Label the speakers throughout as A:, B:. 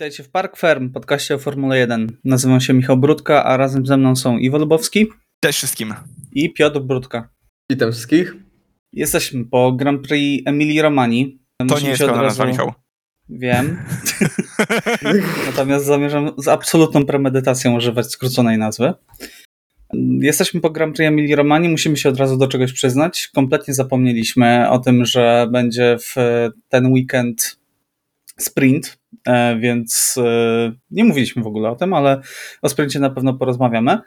A: Witajcie w Park Ferm, podcaście o Formule 1. Nazywam się Michał Brudka, a razem ze mną są Iwo Lubowski.
B: Cześć wszystkim.
A: I Piotr Brudka.
C: Witam wszystkich.
A: Jesteśmy po Grand Prix Emilii Romani.
B: To Musimy nie jest pełna razu... nazwa, Michał.
A: Wiem. Natomiast zamierzam z absolutną premedytacją używać skróconej nazwy. Jesteśmy po Grand Prix Emilii Romani, musimy się od razu do czegoś przyznać. Kompletnie zapomnieliśmy o tym, że będzie w ten weekend sprint, e, więc e, nie mówiliśmy w ogóle o tym, ale o sprincie na pewno porozmawiamy.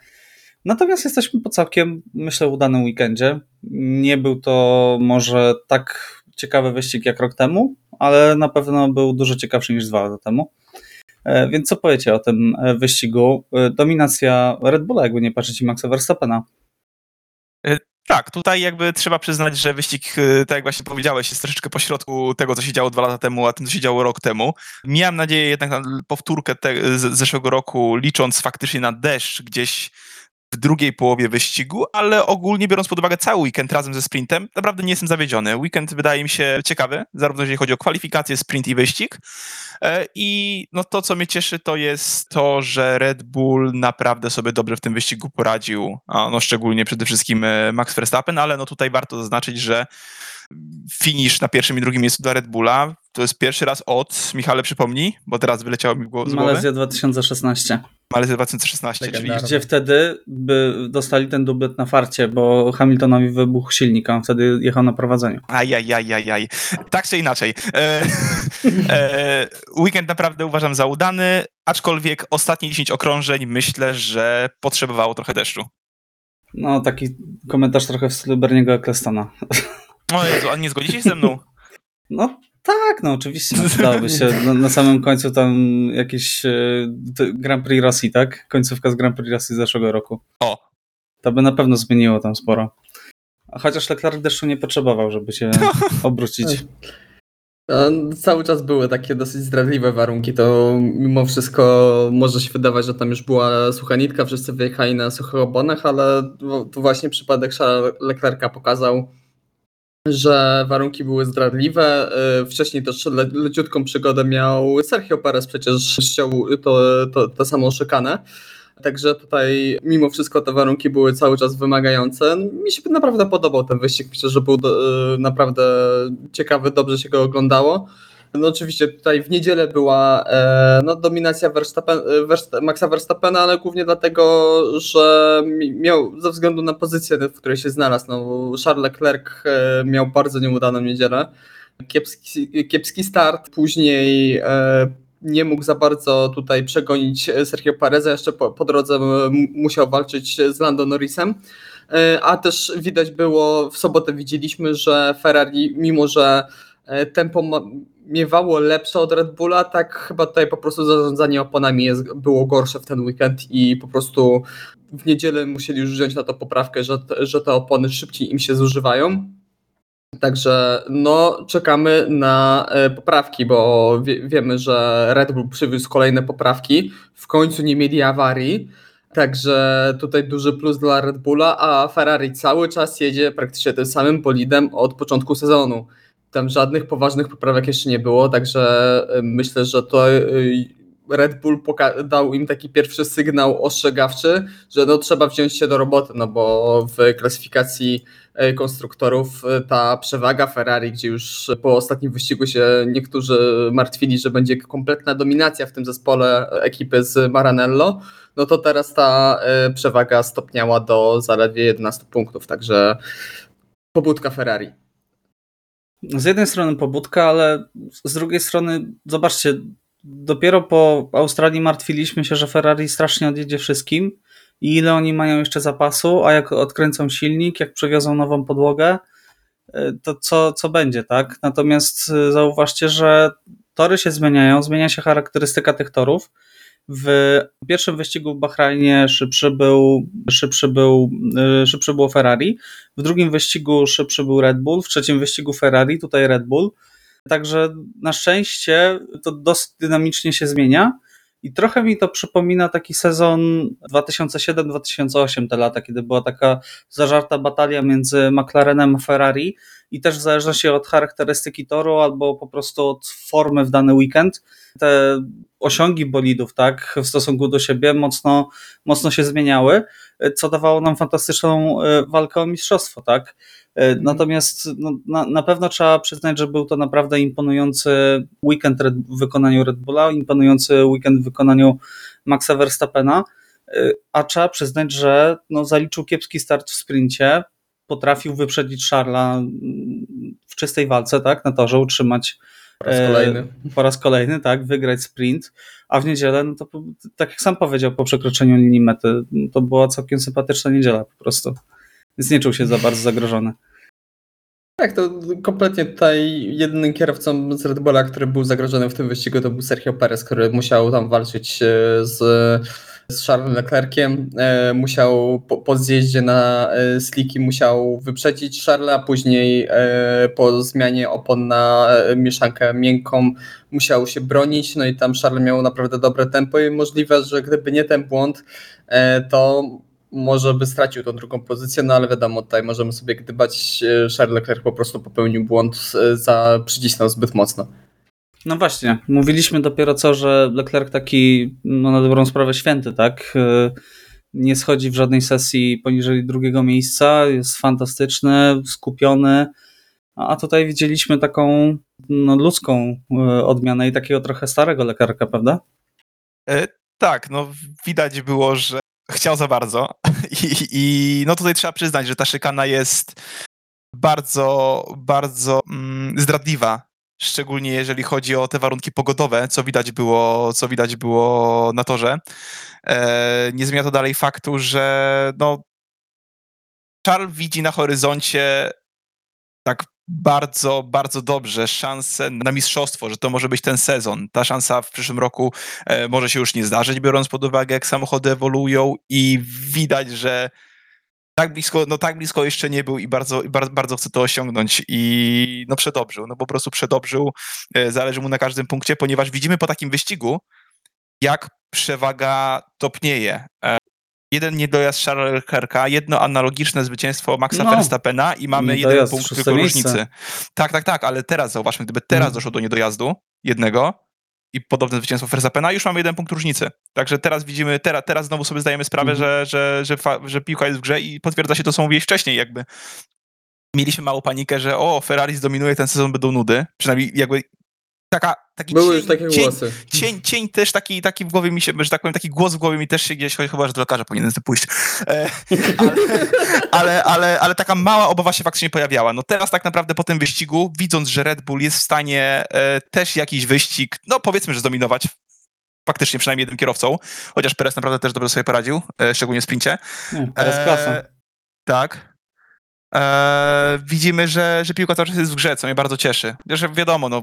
A: Natomiast jesteśmy po całkiem, myślę, udanym weekendzie. Nie był to może tak ciekawy wyścig jak rok temu, ale na pewno był dużo ciekawszy niż dwa lata temu. E, więc co powiecie o tym wyścigu? Dominacja Red Bulla, jakby nie patrzeć i Maxa Verstappena.
B: Tak, tutaj jakby trzeba przyznać, że wyścig, y, tak jak właśnie powiedziałeś, jest troszeczkę pośrodku tego, co się działo dwa lata temu, a tym, co się działo rok temu. Miałem nadzieję jednak na powtórkę te, z zeszłego roku, licząc faktycznie na deszcz gdzieś w drugiej połowie wyścigu, ale ogólnie biorąc pod uwagę cały weekend razem ze sprintem, naprawdę nie jestem zawiedziony. Weekend wydaje mi się ciekawy, zarówno jeżeli chodzi o kwalifikacje, sprint i wyścig. E, I no to, co mnie cieszy, to jest to, że Red Bull naprawdę sobie dobrze w tym wyścigu poradził, no szczególnie przede wszystkim e, Max Verstappen, ale no tutaj warto zaznaczyć, że finish na pierwszym i drugim miejscu dla Red Bulla. To jest pierwszy raz od, Michale przypomnij, bo teraz wyleciało mi z głowy.
A: Malezja 2016.
B: Malezja 2016, czyli...
A: Gdzie wtedy by dostali ten dublet na farcie, bo Hamiltonowi wybuchł silnik, a on wtedy jechał na prowadzeniu.
B: Ajajajajaj. Tak czy inaczej. E, e, weekend naprawdę uważam za udany, aczkolwiek ostatnie 10 okrążeń myślę, że potrzebowało trochę deszczu.
A: No, taki komentarz trochę w stylu Berniego Ecclestona.
B: O Jezu, a nie zgodzicie się ze mną?
A: No tak, no oczywiście przydałoby się na, na, samym końcu tam jakieś e, Grand Prix Rosji, tak? Końcówka z Grand Prix Rosji z zeszłego roku.
B: O.
A: To by na pewno zmieniło tam sporo. A chociaż Leclerc deszczu nie potrzebował, żeby się obrócić.
C: No, cały czas były takie dosyć zdradliwe warunki, to mimo wszystko może się wydawać, że tam już była sucha nitka, wszyscy wyjechali na suchych oponach, ale tu właśnie przypadek Charlesa Leclerca pokazał, że warunki były zdradliwe. Y, wcześniej też le, leciutką przygodę miał Sergio Perez, przecież ściął to, to, to samą szykanę. Także tutaj mimo wszystko te warunki były cały czas wymagające. Mi się naprawdę podobał ten wyścig. Myślę, że był y, naprawdę ciekawy, dobrze się go oglądało. No oczywiście tutaj w niedzielę była e, no, dominacja Verstappen, Verst Maxa Verstappena, ale głównie dlatego, że miał ze względu na pozycję, w której się znalazł. No, Charles Leclerc e, miał bardzo nieudaną niedzielę. Kiepski, kiepski start, później e, nie mógł za bardzo tutaj przegonić Sergio Pereza, jeszcze po, po drodze musiał walczyć z Lando Norrisem. A też widać było, w sobotę widzieliśmy, że Ferrari, mimo że tempo miewało lepsze od Red Bulla, tak chyba tutaj po prostu zarządzanie oponami jest, było gorsze w ten weekend i po prostu w niedzielę musieli już wziąć na to poprawkę, że, że te opony szybciej im się zużywają. Także no, czekamy na e, poprawki, bo wie, wiemy, że Red Bull przywiózł kolejne poprawki. W końcu nie mieli awarii. Także tutaj duży plus dla Red Bulla, a Ferrari cały czas jedzie praktycznie tym samym bolidem od początku sezonu. Tam żadnych poważnych poprawek jeszcze nie było, także y, myślę, że to y, Red Bull dał im taki pierwszy sygnał ostrzegawczy, że no trzeba wziąć się do roboty, no bo w klasyfikacji y, konstruktorów ta przewaga Ferrari, gdzie już po ostatnim wyścigu się niektórzy martwili, że będzie kompletna dominacja w tym zespole ekipy z Maranello, no to teraz ta przewaga stopniała do zaledwie 11 punktów, także pobudka Ferrari
A: z jednej strony pobudka, ale z drugiej strony, zobaczcie, dopiero po Australii martwiliśmy się, że Ferrari strasznie odjedzie wszystkim i ile oni mają jeszcze zapasu, a jak odkręcą silnik, jak przewiozą nową podłogę, y, to co, co będzie, tak? Natomiast y, zauważcie, że tory się zmieniają, zmienia się charakterystyka tych torów w pierwszym wyścigu w Bahrajnie szybszy był, szybszy, był, y, szybszy było Ferrari, w drugim wyścigu szybszy był Red Bull, w trzecim wyścigu Ferrari, tutaj Red Bull. Także na szczęście to dosyć dynamicznie się zmienia I trochę mi to przypomina taki sezon 2007-2008, te lata, kiedy była taka zażarta batalia między McLarenem a Ferrari i też w zależności od charakterystyki toru albo po prostu od formy w dany weekend, te osiągi bolidów tak, w stosunku do siebie mocno, mocno się zmieniały, co dawało nam fantastyczną e, walkę o mistrzostwo. Tak? E, mhm. Natomiast no, na, na, pewno trzeba przyznać, że był to naprawdę imponujący weekend Red, w wykonaniu Red Bulla, imponujący weekend w wykonaniu Maxa Verstappena, e, a trzeba przyznać, że no, zaliczył kiepski start w sprincie, potrafił wyprzedzić Charla w czystej walce, tak, na torze, utrzymać
C: po raz kolejny. E,
A: po raz kolejny, tak, wygrać sprint, a w niedzielę, no to tak jak sam powiedział po przekroczeniu linii mety, to była całkiem sympatyczna niedziela po prostu. Więc nie czuł się za bardzo zagrożony.
C: Tak, to kompletnie tutaj jedynym kierowcą z Red Bulla, który był zagrożony w tym wyścigu, to był Sergio Perez, który musiał tam walczyć e, z, z Charlesem Leclerciem. E, musiał po, po zjeździe na e, sliki musiał wyprzedzić Charlesa, później po zmianie opon na mieszankę miękką musiał się bronić, no i tam Charles miał naprawdę dobre tempo i możliwe, że gdyby nie ten błąd, to może by stracił tą drugą pozycję, no ale wiadomo, tutaj możemy sobie gdybać, e, Charles Leclerc po prostu popełnił błąd, e, za przycisnął zbyt mocno.
A: No właśnie, mówiliśmy dopiero co, że Leclerc taki, no na dobrą sprawę święty, tak? E, nie schodzi w żadnej sesji poniżej drugiego miejsca, jest fantastyczny, skupiony, a tutaj widzieliśmy taką no, ludzką odmianę i takiego trochę starego Leclerca, prawda?
B: E, tak, no widać było, że chciał za bardzo. I, I, no tutaj trzeba przyznać, że ta szykana jest bardzo, bardzo mm, zdradliwa. Szczególnie jeżeli chodzi o te warunki pogodowe, co widać było, co widać było na torze. E, nie zmienia to dalej faktu, że no, Charles widzi na horyzoncie tak bardzo, bardzo dobrze szansę na mistrzostwo, że to może być ten sezon. Ta szansa w przyszłym roku e, może się już nie zdarzyć, biorąc pod uwagę, jak samochody ewoluują i widać, że tak blisko, no tak blisko jeszcze nie był i bardzo, bardzo, bardzo chce to osiągnąć i no przedobrzył, no po prostu przedobrzył, e, zależy mu na każdym punkcie, ponieważ widzimy po takim wyścigu, jak przewaga topnieje. Jeden niedojazd Charlesa Leclerca, jedno analogiczne zwycięstwo Maxa no, Verstappena i mamy jeden punkt tylko różnicy. Tak, tak, tak, ale teraz zauważmy, gdyby teraz hmm. doszło do niedojazdu jednego i podobne zwycięstwo Verstappena, już mamy jeden punkt różnicy. Także teraz widzimy, teraz, teraz znowu sobie zdajemy sprawę, hmm. że, że, że, że piłka jest w grze i potwierdza się to, co mówiłeś wcześniej, jakby mieliśmy małą panikę, że o, Ferrari zdominuje ten sezon, będą nudy. Przynajmniej jakby taka, taki
C: Były
B: cień,
C: już takie
B: cień,
C: głosy.
B: Cień, cień też taki, taki w głowie mi się, że tak powiem, taki głos w głowie mi też się gdzieś, chyba, że do lekarza powinienem pójść. E, ale, ale, ale, ale, taka mała obawa się faktycznie pojawiała. No teraz tak naprawdę po tym wyścigu, widząc, że Red Bull jest w stanie e, też jakiś wyścig, no powiedzmy, że zdominować, faktycznie przynajmniej jednym kierowcą, chociaż Perez naprawdę też dobrze sobie poradził, e, szczególnie w sprincie.
A: Nie, teraz klasa.
B: Tak. E, widzimy, że, że piłka cały czas jest w grze, co mnie bardzo cieszy. Że wiadomo, no,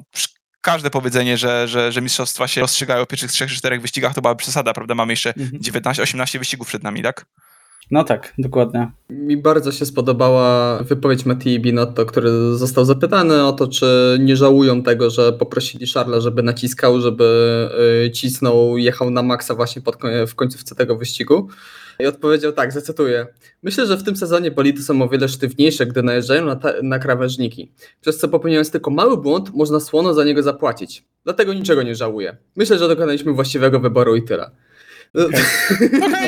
B: każde powiedzenie, że, że, że mistrzostwa się rozstrzygają w pierwszych trzech czy czterech wyścigach, to była przesada, prawda? Mamy jeszcze mhm. 19-18 wyścigów przed nami, tak?
A: No tak, dokładnie.
C: Mi bardzo się spodobała wypowiedź Mattii Binotto, który został zapytany o to, czy nie żałują tego, że poprosili Charlesa, żeby naciskał, żeby y, cisnął, jechał na maksa właśnie pod, w końcówce tego wyścigu. I odpowiedział tak, zacytuję. Myślę, że w tym sezonie bolidy są o wiele sztywniejsze, gdy najeżdżają na, na krawężniki. Przez co popełniając tylko mały błąd, można słono za niego zapłacić. Dlatego niczego nie żałuję. Myślę, że dokonaliśmy właściwego wyboru i tyle.
B: Okay.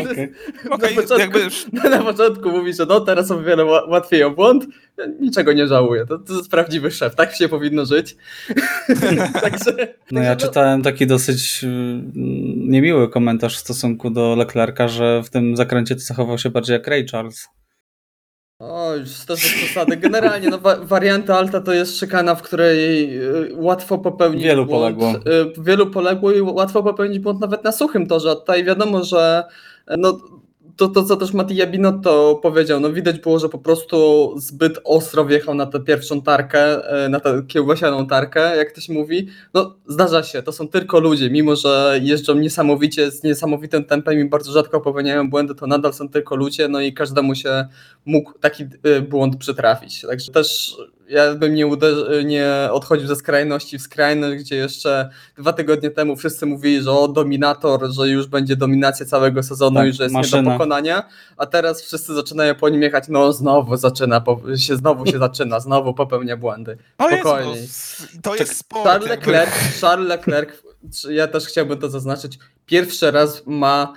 B: okay. okay.
C: Na, początku, na początku mówi, że no teraz o wiele łatwiej o błąd, niczego nie żałuję. To, to jest prawdziwy szef, tak się powinno żyć.
A: także, no ja no- czytałem taki dosyć mm, niemiły komentarz w stosunku do Leclerca, że w tym zakręcie to zachował się bardziej jak Ray Charles.
C: O, już to jest przesady. Generalnie no, wa warianta alta to jest szykana, w której y, łatwo popełnić
A: wielu błąd. Poległo.
C: Y, wielu poległo i łatwo popełnić błąd nawet na suchym torze. A tutaj wiadomo, że no, to, to co też Mattia Binotto powiedział, no widać było, że po prostu zbyt ostro wjechał na tę pierwszą tarkę, e, na tę kiełbasianą tarkę, jak to się mówi. No zdarza się, to są tylko ludzie, mimo że jeżdżą niesamowicie, z niesamowitym tempem i bardzo rzadko popełniają błędy, to nadal są tylko ludzie, no i każdemu się mógł taki e, błąd przytrafić. Także też ja bym nie, uderzy, nie odchodził ze skrajności w skrajność, gdzie jeszcze dwa tygodnie temu wszyscy mówili, że o dominator, że już będzie dominacja całego sezonu
A: Tak,
C: i że jest
A: maszyna.
C: nie do pokonania, a teraz wszyscy zaczynają po nim jechać, no znowu zaczyna, po, się znowu się zaczyna, znowu popełnia błędy. Spokojnie.
B: to jest sport.
C: Charles. Leclerc, Charles Leclerc, ja też chciałbym to zaznaczyć, pierwszy raz ma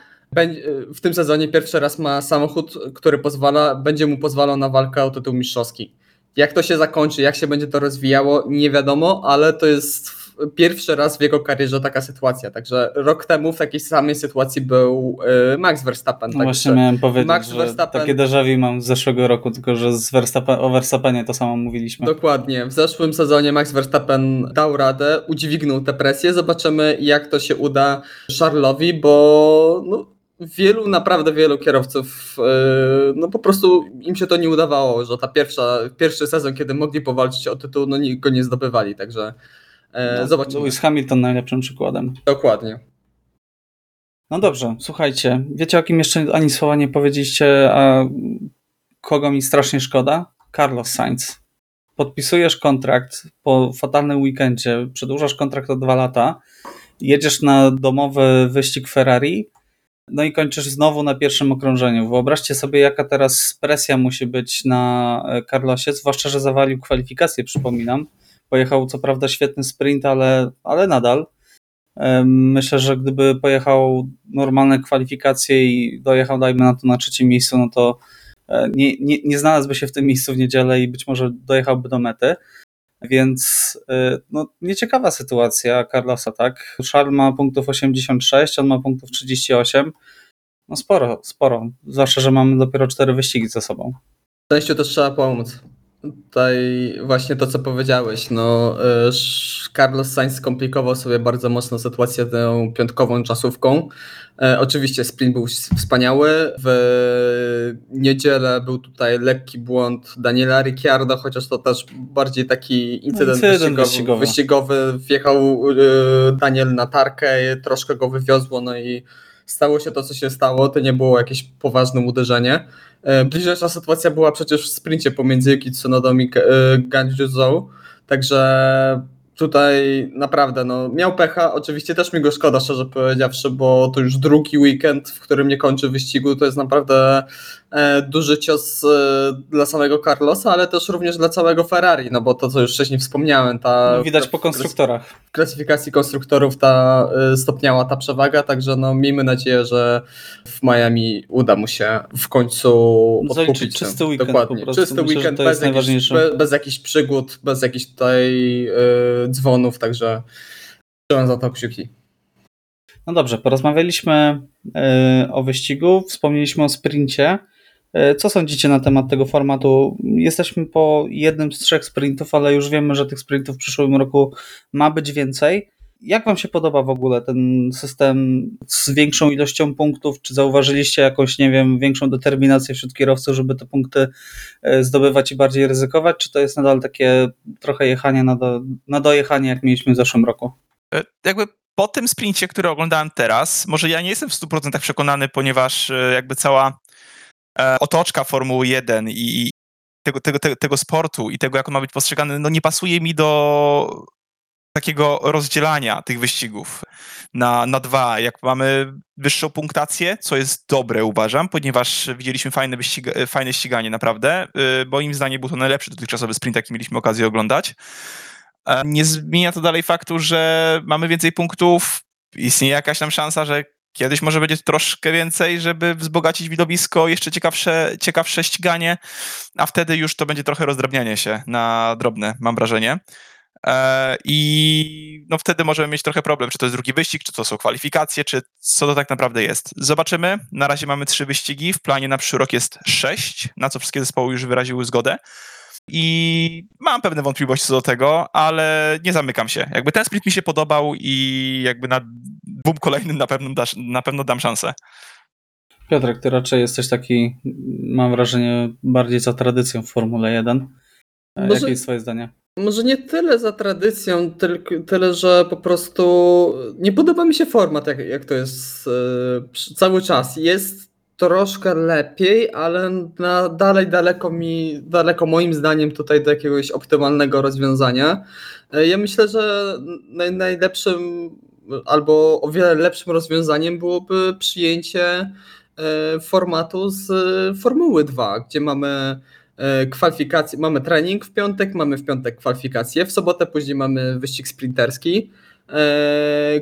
C: w tym sezonie pierwszy raz ma samochód, który pozwala, będzie mu pozwalał na walkę o tytuł mistrzowski. Jak to się zakończy, jak się będzie to rozwijało, nie wiadomo, ale to jest pierwszy raz w jego karierze taka sytuacja. Także rok temu w takiej samej sytuacji był y, Max Verstappen.
A: No właśnie miałem powiedzieć,
C: Max
A: że
C: Verstappen-
A: takie déjà mam z zeszłego roku, tylko że z Verstappen, o Verstappenie to samo mówiliśmy.
C: Dokładnie. W zeszłym sezonie Max Verstappen dał radę, udźwignął tę presję. Zobaczymy, jak to się uda Charlesowi, bo no, wielu, naprawdę wielu kierowców, yy, no po prostu im się to nie udawało, że ta pierwsza, pierwszy sezon, kiedy mogli powalczyć o tytuł, no go nie zdobywali, także e,
A: No,
C: zobaczymy.
A: Lewis Hamilton najlepszym przykładem.
C: Dokładnie.
A: No dobrze, słuchajcie, wiecie o kim jeszcze ani słowa nie powiedzieliście, a kogo mi strasznie szkoda? Carlos Sainz. Podpisujesz kontrakt po fatalnym weekendzie, przedłużasz kontrakt o dwa lata, jedziesz na domowy wyścig Ferrari, no i kończysz znowu na pierwszym okrążeniu. Wyobraźcie sobie, jaka teraz presja musi być na e, Carlosie, zwłaszcza, że zawalił kwalifikację, przypominam. Pojechał co prawda świetny sprint, ale, ale nadal. Myślę, że gdyby pojechał normalne kwalifikacje i dojechał, dajmy na to, na trzecim miejscu, no to e, nie, nie, nie znalazłby się w tym miejscu w niedzielę i być może dojechałby do mety. Więc e, no, nieciekawa sytuacja Carlosa, tak? Charles ma punktów 86, on ma punktów 38. No sporo, sporo. Zwłaszcza, że mamy dopiero cztery wyścigi za sobą.
C: szczęściu też trzeba pomóc. Tutaj właśnie to, co powiedziałeś. No, Sz- Carlos Sainz skomplikował sobie bardzo mocno sytuację tą piątkową czasówką. E, oczywiście sprint był wspaniały. W niedzielę był tutaj lekki błąd Daniela Ricciardo, chociaż to też bardziej taki incydent,
A: incydent
C: wyścigowy,
A: wyścigowy.
C: Wjechał y, Daniel na tarkę, troszkę go wywiozło, no i stało się to, co się stało. To nie było jakieś poważne uderzenie. E, Bliźniacza sytuacja była przecież w sprincie pomiędzy Yuki Tsunodą i e, Ganjuzou, także tutaj naprawdę no, miał pecha, oczywiście też mi go szkoda, szczerze powiedziawszy, bo to już drugi weekend, w którym nie kończy wyścigu, to jest naprawdę e, duży cios e, dla samego Carlosa, ale też również dla całego Ferrari, no bo to, co już wcześniej wspomniałem, ta
A: No, widać po konstruktorach.
C: w klasyfikacji konstruktorów ta y, stopniała ta przewaga, także no miejmy nadzieję, że w Miami uda mu się w końcu
A: Zaliczyć
C: odkupić.
A: czysty
C: tę-
A: weekend
C: Dokładnie. Czysty
A: Myślę,
C: weekend bez jakichś,
A: najważniejsze.
C: be, bez jakichś przygód, bez jakichś tutaj y, dzwonów, także trzymam za to kciuki.
A: No dobrze, porozmawialiśmy e, o wyścigu, wspomnieliśmy o sprincie. E, Co sądzicie na temat tego formatu? Jesteśmy po jednym z trzech sprintów, ale już wiemy, że tych sprintów w przyszłym roku ma być więcej. Jak Wam się podoba w ogóle ten system z większą ilością punktów? Czy zauważyliście jakąś, nie wiem, większą determinację wśród kierowców, żeby te punkty e, zdobywać i bardziej ryzykować? Czy to jest nadal takie trochę jechanie na, do, na dojechanie, jak mieliśmy w zeszłym roku?
B: E, Jakby po tym sprincie, który oglądałem teraz, może ja nie jestem w 100% przekonany, ponieważ e, jakby cała otoczka Formuły 1 i tego, tego, tego, tego sportu i tego, jak on ma być postrzegany, no nie pasuje mi do takiego rozdzielania tych wyścigów na, na dwa. Jak mamy wyższą punktację, co jest dobre, uważam, ponieważ widzieliśmy fajne, wyścig, fajne ściganie, naprawdę. E, Moim zdaniem był to najlepszy dotychczasowy sprint, jaki mieliśmy okazję oglądać. E, Nie zmienia to dalej faktu, że mamy więcej punktów. Istnieje jakaś tam szansa, że kiedyś może będzie troszkę więcej, żeby wzbogacić widowisko, jeszcze ciekawsze, ciekawsze ściganie, a wtedy już to będzie trochę rozdrabnianie się na drobne, mam wrażenie. E, I no wtedy możemy mieć trochę problem, czy to jest drugi wyścig, czy to są kwalifikacje, czy co to tak naprawdę jest. Zobaczymy. Na razie mamy trzy wyścigi, w planie na przyszły rok jest sześć, na co wszystkie zespoły już wyraziły zgodę. I mam pewne wątpliwości co do tego, ale nie zamykam się. Jakby ten split mi się podobał i jakby na dwóm kolejnym na pewno, dasz, na pewno dam szansę.
A: Piotrek, ty raczej jesteś taki, mam wrażenie, bardziej za tradycją w Formule 1. E, Jakie jest twoje zdanie?
C: Może nie tyle za tradycją, tylko, tyle, że po prostu nie podoba mi się format, jak, jak to jest przy- cały czas. Jest troszkę lepiej, ale na dalej daleko mi, daleko moim zdaniem tutaj do jakiegoś optymalnego rozwiązania. E, ja myślę, że naj, najlepszym albo o wiele lepszym rozwiązaniem byłoby przyjęcie e, formatu z Formuły 2, gdzie mamy kwalifikacje, mamy trening w piątek, mamy w piątek kwalifikacje, w sobotę później mamy wyścig sprinterski,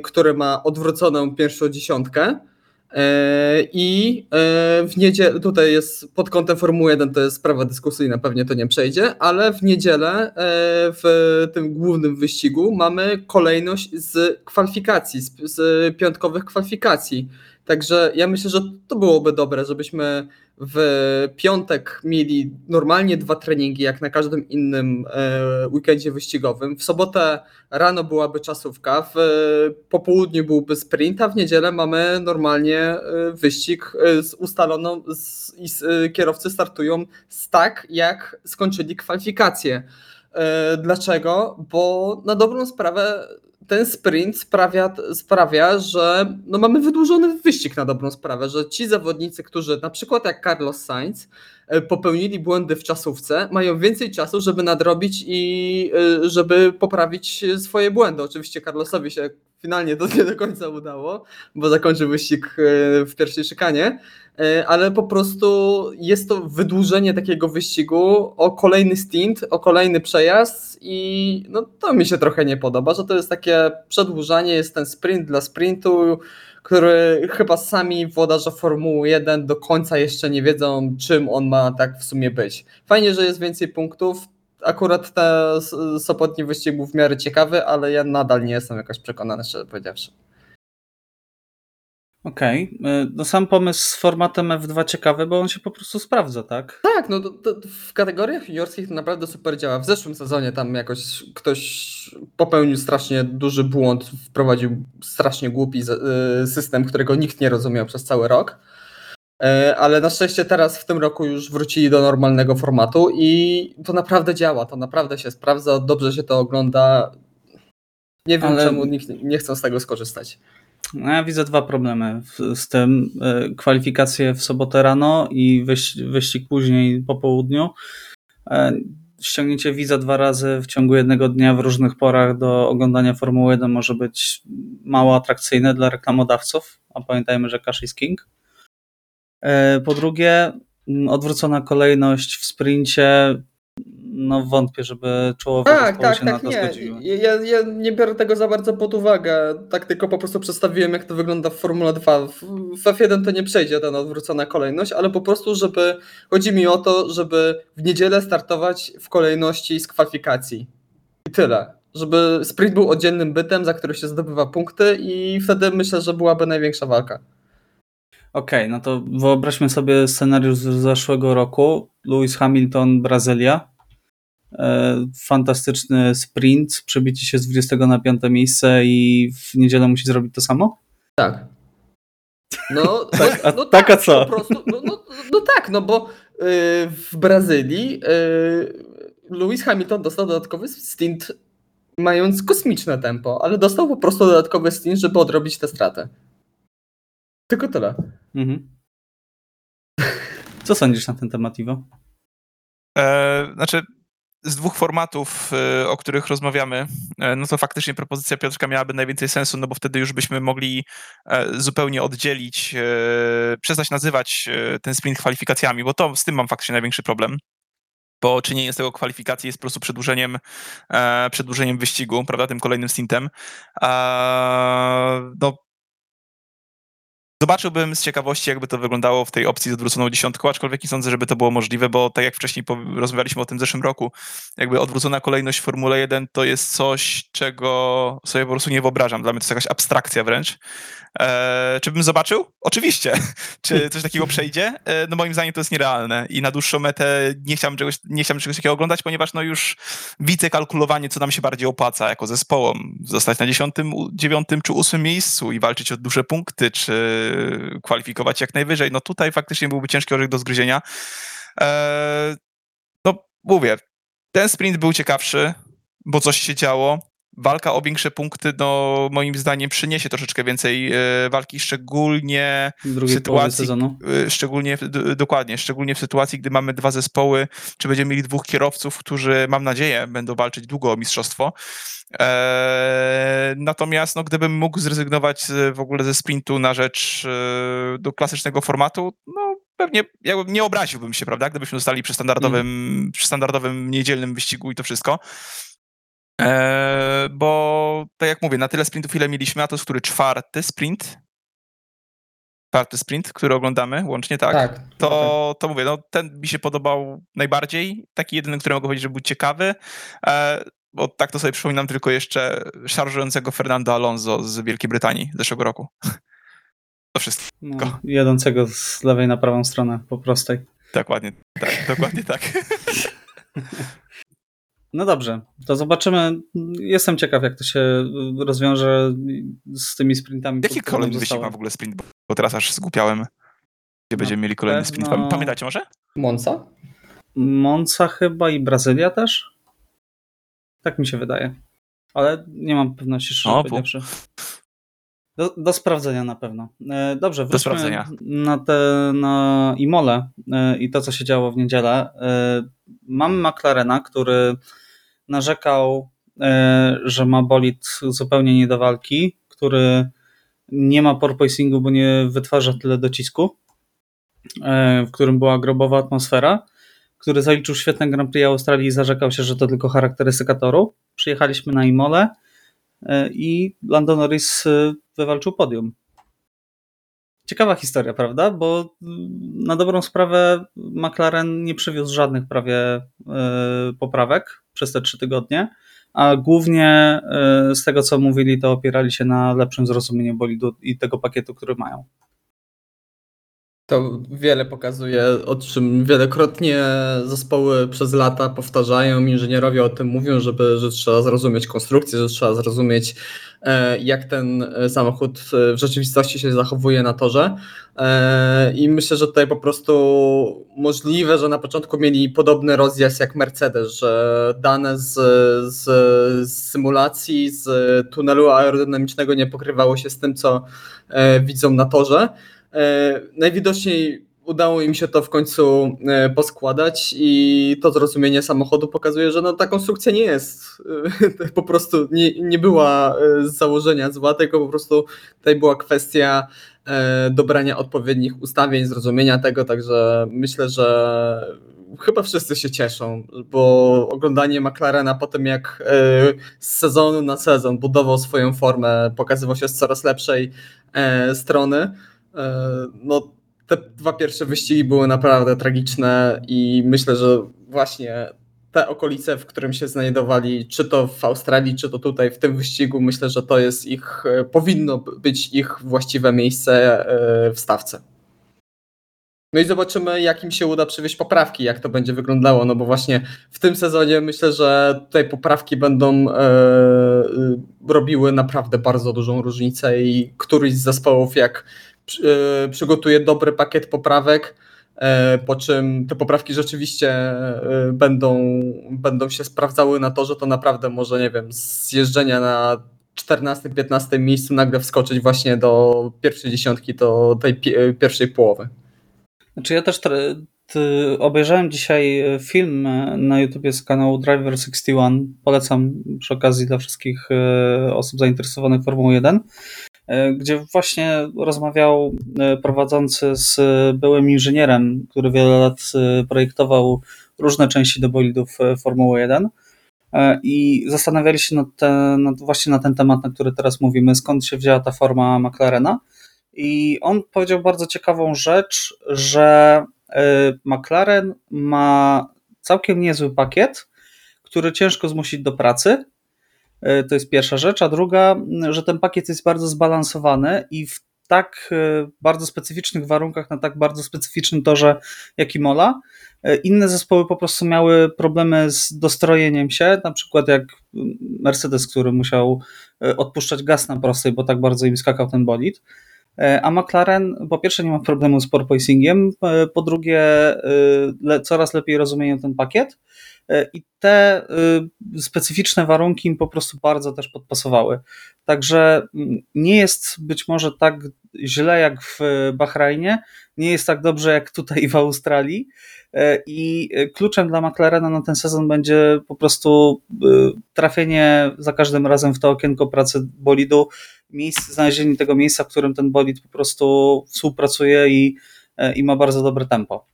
C: który ma odwróconą pierwszą dziesiątkę E, I e, w niedzielę, tutaj jest pod kątem Formuły 1 to jest sprawa dyskusyjna, pewnie to nie przejdzie, ale w niedzielę e, w tym głównym wyścigu mamy kolejność z kwalifikacji, z, z piątkowych kwalifikacji. Także ja myślę, że to byłoby dobre, żebyśmy w piątek mieli normalnie dwa treningi, jak na każdym innym e, weekendzie wyścigowym. W sobotę rano byłaby czasówka, w popołudniu byłby sprint, a w niedzielę mamy normalnie e, wyścig e, z ustaloną i kierowcy startują z tak, jak skończyli kwalifikacje. Dlaczego? Bo na dobrą sprawę ten sprint sprawia, sprawia, że no mamy wydłużony wyścig na dobrą sprawę, że ci zawodnicy, którzy na przykład jak Carlos Sainz e, popełnili błędy w czasówce, mają więcej czasu, żeby nadrobić i e, żeby poprawić swoje błędy. Oczywiście Carlosowi się finalnie to nie do końca udało, bo zakończył wyścig e, w pierwszej szykanie, E, ale po prostu jest to wydłużenie takiego wyścigu o kolejny stint, o kolejny przejazd i no to mi się trochę nie podoba, że to jest takie przedłużanie, jest ten sprint dla sprintu, który chyba sami włodarze Formuły 1 do końca jeszcze nie wiedzą, czym on ma tak w sumie być. Fajnie, że jest więcej punktów. Akurat te Sopotni wyścig był w miarę ciekawy, ale ja nadal nie jestem jakoś przekonany, szczerze powiedziawszy.
A: Okej. Okay. No sam pomysł z formatem F2 ciekawy, bo on się po prostu sprawdza, tak?
C: Tak, no to, to w kategoriach juniorskich to naprawdę super działa. W zeszłym sezonie tam jakoś ktoś popełnił strasznie duży błąd, wprowadził strasznie głupi y, system, którego nikt nie rozumiał przez cały rok. E, ale na szczęście teraz w tym roku już wrócili do normalnego formatu i to naprawdę działa, to naprawdę się sprawdza, dobrze się to ogląda. Nie wiem, ale... czemu nikt nie chce z tego skorzystać.
A: No, ja widzę dwa problemy z tym. E, kwalifikacje w sobotę rano i wyścig później po południu. E, ściągnięcie wiza dwa razy w ciągu jednego dnia w różnych porach do oglądania Formuły 1 może być mało atrakcyjne dla reklamodawców, a pamiętajmy, że cash is king. E, po drugie, odwrócona kolejność w sprincie no wątpię, żeby czołowe tak, tak, się tak, na to
C: nie.
A: zgodziły.
C: Ja, ja nie biorę tego za bardzo pod uwagę, tak tylko po prostu przedstawiłem jak to wygląda w Formule 2. W F1 to nie przejdzie ta odwrócona kolejność, ale po prostu, żeby, chodzi mi o to, żeby w niedzielę startować w kolejności z kwalifikacji. I tyle. Żeby sprint był oddzielnym bytem, za który się zdobywa punkty i wtedy myślę, że byłaby największa walka.
A: Okej, okay, no to wyobraźmy sobie scenariusz z zeszłego roku. Lewis Hamilton, Brazylia E, fantastyczny sprint, przebicie się z 20 na 5 miejsce i w niedzielę musi zrobić to samo?
C: Tak. No,
A: tak, a, no tak, a co?
C: Po prostu, no, no, no tak, no bo yy, w Brazylii yy, Lewis Hamilton dostał dodatkowy stint mając kosmiczne tempo, ale dostał po prostu dodatkowy stint, żeby odrobić tę stratę. Tylko tyle. Mhm.
A: Co sądzisz na ten temat, Iwo?
B: Eee, znaczy, z dwóch formatów, y, o których rozmawiamy, e, no to faktycznie propozycja Piotrka miałaby najwięcej sensu, no bo wtedy już byśmy mogli e, zupełnie oddzielić, e, przestać nazywać ten sprint kwalifikacjami, bo to z tym mam faktycznie największy problem bo czynienie z tego kwalifikacji jest po prostu przedłużeniem, przedłużeniem wyścigu, prawda, tym kolejnym sprintem. no, Zobaczyłbym z ciekawości, jakby to wyglądało w tej opcji z odwróconą dziesiątką, aczkolwiek nie sądzę, żeby to było możliwe, bo tak jak wcześniej rozmawialiśmy o tym w zeszłym roku, jakby odwrócona kolejność Formuły 1 to jest coś, czego sobie po prostu nie wyobrażam. Dla mnie to jest jakaś abstrakcja wręcz. E, czy bym zobaczył? Oczywiście. czy coś takiego przejdzie? E, no moim zdaniem to jest nierealne i na dłuższą metę nie chciałbym czegoś, nie chciałbym czegoś takiego oglądać, ponieważ no już widzę kalkulowanie, co nam się bardziej opłaca jako zespołom. Zostać na dziesiątym, dziewiątym czy ósmym miejscu i walczyć o duże punkty, czy kwalifikować jak najwyżej. No tutaj faktycznie byłby ciężki orzech do zgryzienia. E, no mówię, ten sprint był ciekawszy, bo coś się działo. Walka o większe punkty, no moim zdaniem przyniesie troszeczkę więcej e, walki, szczególnie
A: w
B: sytuacji, e, szczególnie, dokładnie, szczególnie w sytuacji, gdy mamy dwa zespoły, czy będziemy mieli dwóch kierowców, którzy, mam nadzieję, będą walczyć długo o mistrzostwo. Eee, natomiast no, gdybym mógł zrezygnować w ogóle ze sprintu na rzecz e, do klasycznego formatu, no pewnie jakby nie obraziłbym się, prawda, gdybyśmy zostali przy standardowym, mm. przy standardowym niedzielnym wyścigu i to wszystko. Eee, bo tak jak mówię, na tyle sprintów, ile mieliśmy, a to jest który czwarty sprint? Czwarty sprint, który oglądamy łącznie, tak?
C: Tak.
B: To, to mówię, no ten mi się podobał najbardziej. Taki jedyny, który mogę powiedzieć, że był ciekawy. Eee, bo tak to sobie przypominam tylko jeszcze szarżującego Fernando Alonso z Wielkiej Brytanii zeszłego roku. To wszystko.
A: No, jadącego z lewej na prawą stronę, po prostej.
B: Dokładnie tak, dokładnie tak.
A: No dobrze, to zobaczymy. Jestem ciekaw, jak to się rozwiąże z tymi sprintami.
B: Jaki kolejny wyścig ma w ogóle sprint? Bo teraz aż zgupiałem, gdzie będziemy mieli kolejny sprint. Pamiętacie może?
C: Monza?
A: Monza chyba i Brazylia też? Tak mi się wydaje. Ale nie mam pewności, szczerze powiedziawszy. Do, do, sprawdzenia na pewno. E, dobrze, wróćmy na, te, na Imole e, i to, co się działo w niedzielę. E, mamy McLarena, który narzekał, że ma bolid zupełnie nie do walki, który nie ma porpoisingu, bo nie wytwarza tyle docisku, w którym była grobowa atmosfera, który zaliczył świetne Grand Prix Australii i zarzekał się, że to tylko charakterystyka toru. Przyjechaliśmy na Imole i Lando Norris wywalczył podium. Ciekawa historia, prawda? Bo na dobrą sprawę McLaren nie przywiózł żadnych prawie e, poprawek przez te trzy tygodnie, a głównie e, z tego co mówili, to opierali się na lepszym zrozumieniu bolidu i tego pakietu, który mają.
C: To wiele pokazuje, o czym wielokrotnie zespoły przez lata powtarzają, inżynierowie o tym mówią, żeby, że trzeba zrozumieć konstrukcję, że trzeba zrozumieć, e, jak ten e, samochód w rzeczywistości się zachowuje na torze. E, I myślę, że tutaj po prostu możliwe, że na początku mieli podobny rozjazd jak Mercedes, że dane z, z, z symulacji, z tunelu aerodynamicznego nie pokrywało się z tym, co widzą na torze. E, najwidoczniej udało im się to w końcu e, poskładać i to zrozumienie samochodu pokazuje, że no, ta konstrukcja nie jest e, po prostu nie, nie była z założenia zła, tylko po prostu tutaj była kwestia dobrania odpowiednich ustawień, zrozumienia tego, także myślę, że chyba wszyscy się cieszą, bo oglądanie McLarena po tym jak z sezonu na sezon budował swoją formę, pokazywał się z coraz lepszej strony, no, te dwa pierwsze wyścigi były naprawdę tragiczne i myślę, że właśnie te okolice, w którym się znajdowali, czy to w Australii, czy to tutaj w tym wyścigu, myślę, że to jest ich, e, powinno być ich właściwe miejsce e, w stawce. No i zobaczymy, jak im się uda przywieźć poprawki, jak to będzie wyglądało, no bo właśnie w tym sezonie myślę, że tutaj poprawki będą e, robiły naprawdę bardzo dużą różnicę i któryś z zespołów, jak E, przygotuje dobry pakiet poprawek, e, po czym te poprawki rzeczywiście e, będą, będą się sprawdzały na to, że to naprawdę może, nie wiem, z jeżdżenia na 14-15 miejscu nagle wskoczyć właśnie do pierwszej dziesiątki, do tej pierwszej połowy.
A: Znaczy ja też obejrzałem dzisiaj film na YouTubie z kanału Driver 61. Polecam przy okazji dla wszystkich osób zainteresowanych Formułą 1. E, gdzie właśnie rozmawiał e, prowadzący z byłym inżynierem, który wiele lat e, projektował różne części do bolidów Formuły 1 i zastanawiali się nad, te, nad właśnie na ten temat, na który teraz mówimy, skąd się wzięła ta forma McLarena. I on powiedział bardzo ciekawą rzecz, że McLaren ma całkiem niezły pakiet, który ciężko zmusić do pracy, to jest pierwsza rzecz. A druga, że ten pakiet jest bardzo zbalansowany i w tak e, bardzo specyficznych warunkach, na tak bardzo specyficznym torze jak Imola, e, inne zespoły po prostu miały problemy z dostrojeniem się, na przykład jak Mercedes, który musiał odpuszczać gaz na prostej, bo tak bardzo im skakał ten bolid. A McLaren po pierwsze nie ma problemu z porpoisingiem, po drugie coraz lepiej rozumieją ten pakiet, i te specyficzne warunki im po prostu bardzo też podpasowały. Także mm, nie jest być może tak źle jak w Bahrajnie, nie jest tak dobrze jak tutaj w Australii. I kluczem dla McLarena na ten sezon będzie po prostu trafienie za każdym razem w to okienko pracy bolidu, miejsce, znalezienie tego miejsca, w którym ten bolid po prostu współpracuje i, i ma bardzo dobre tempo.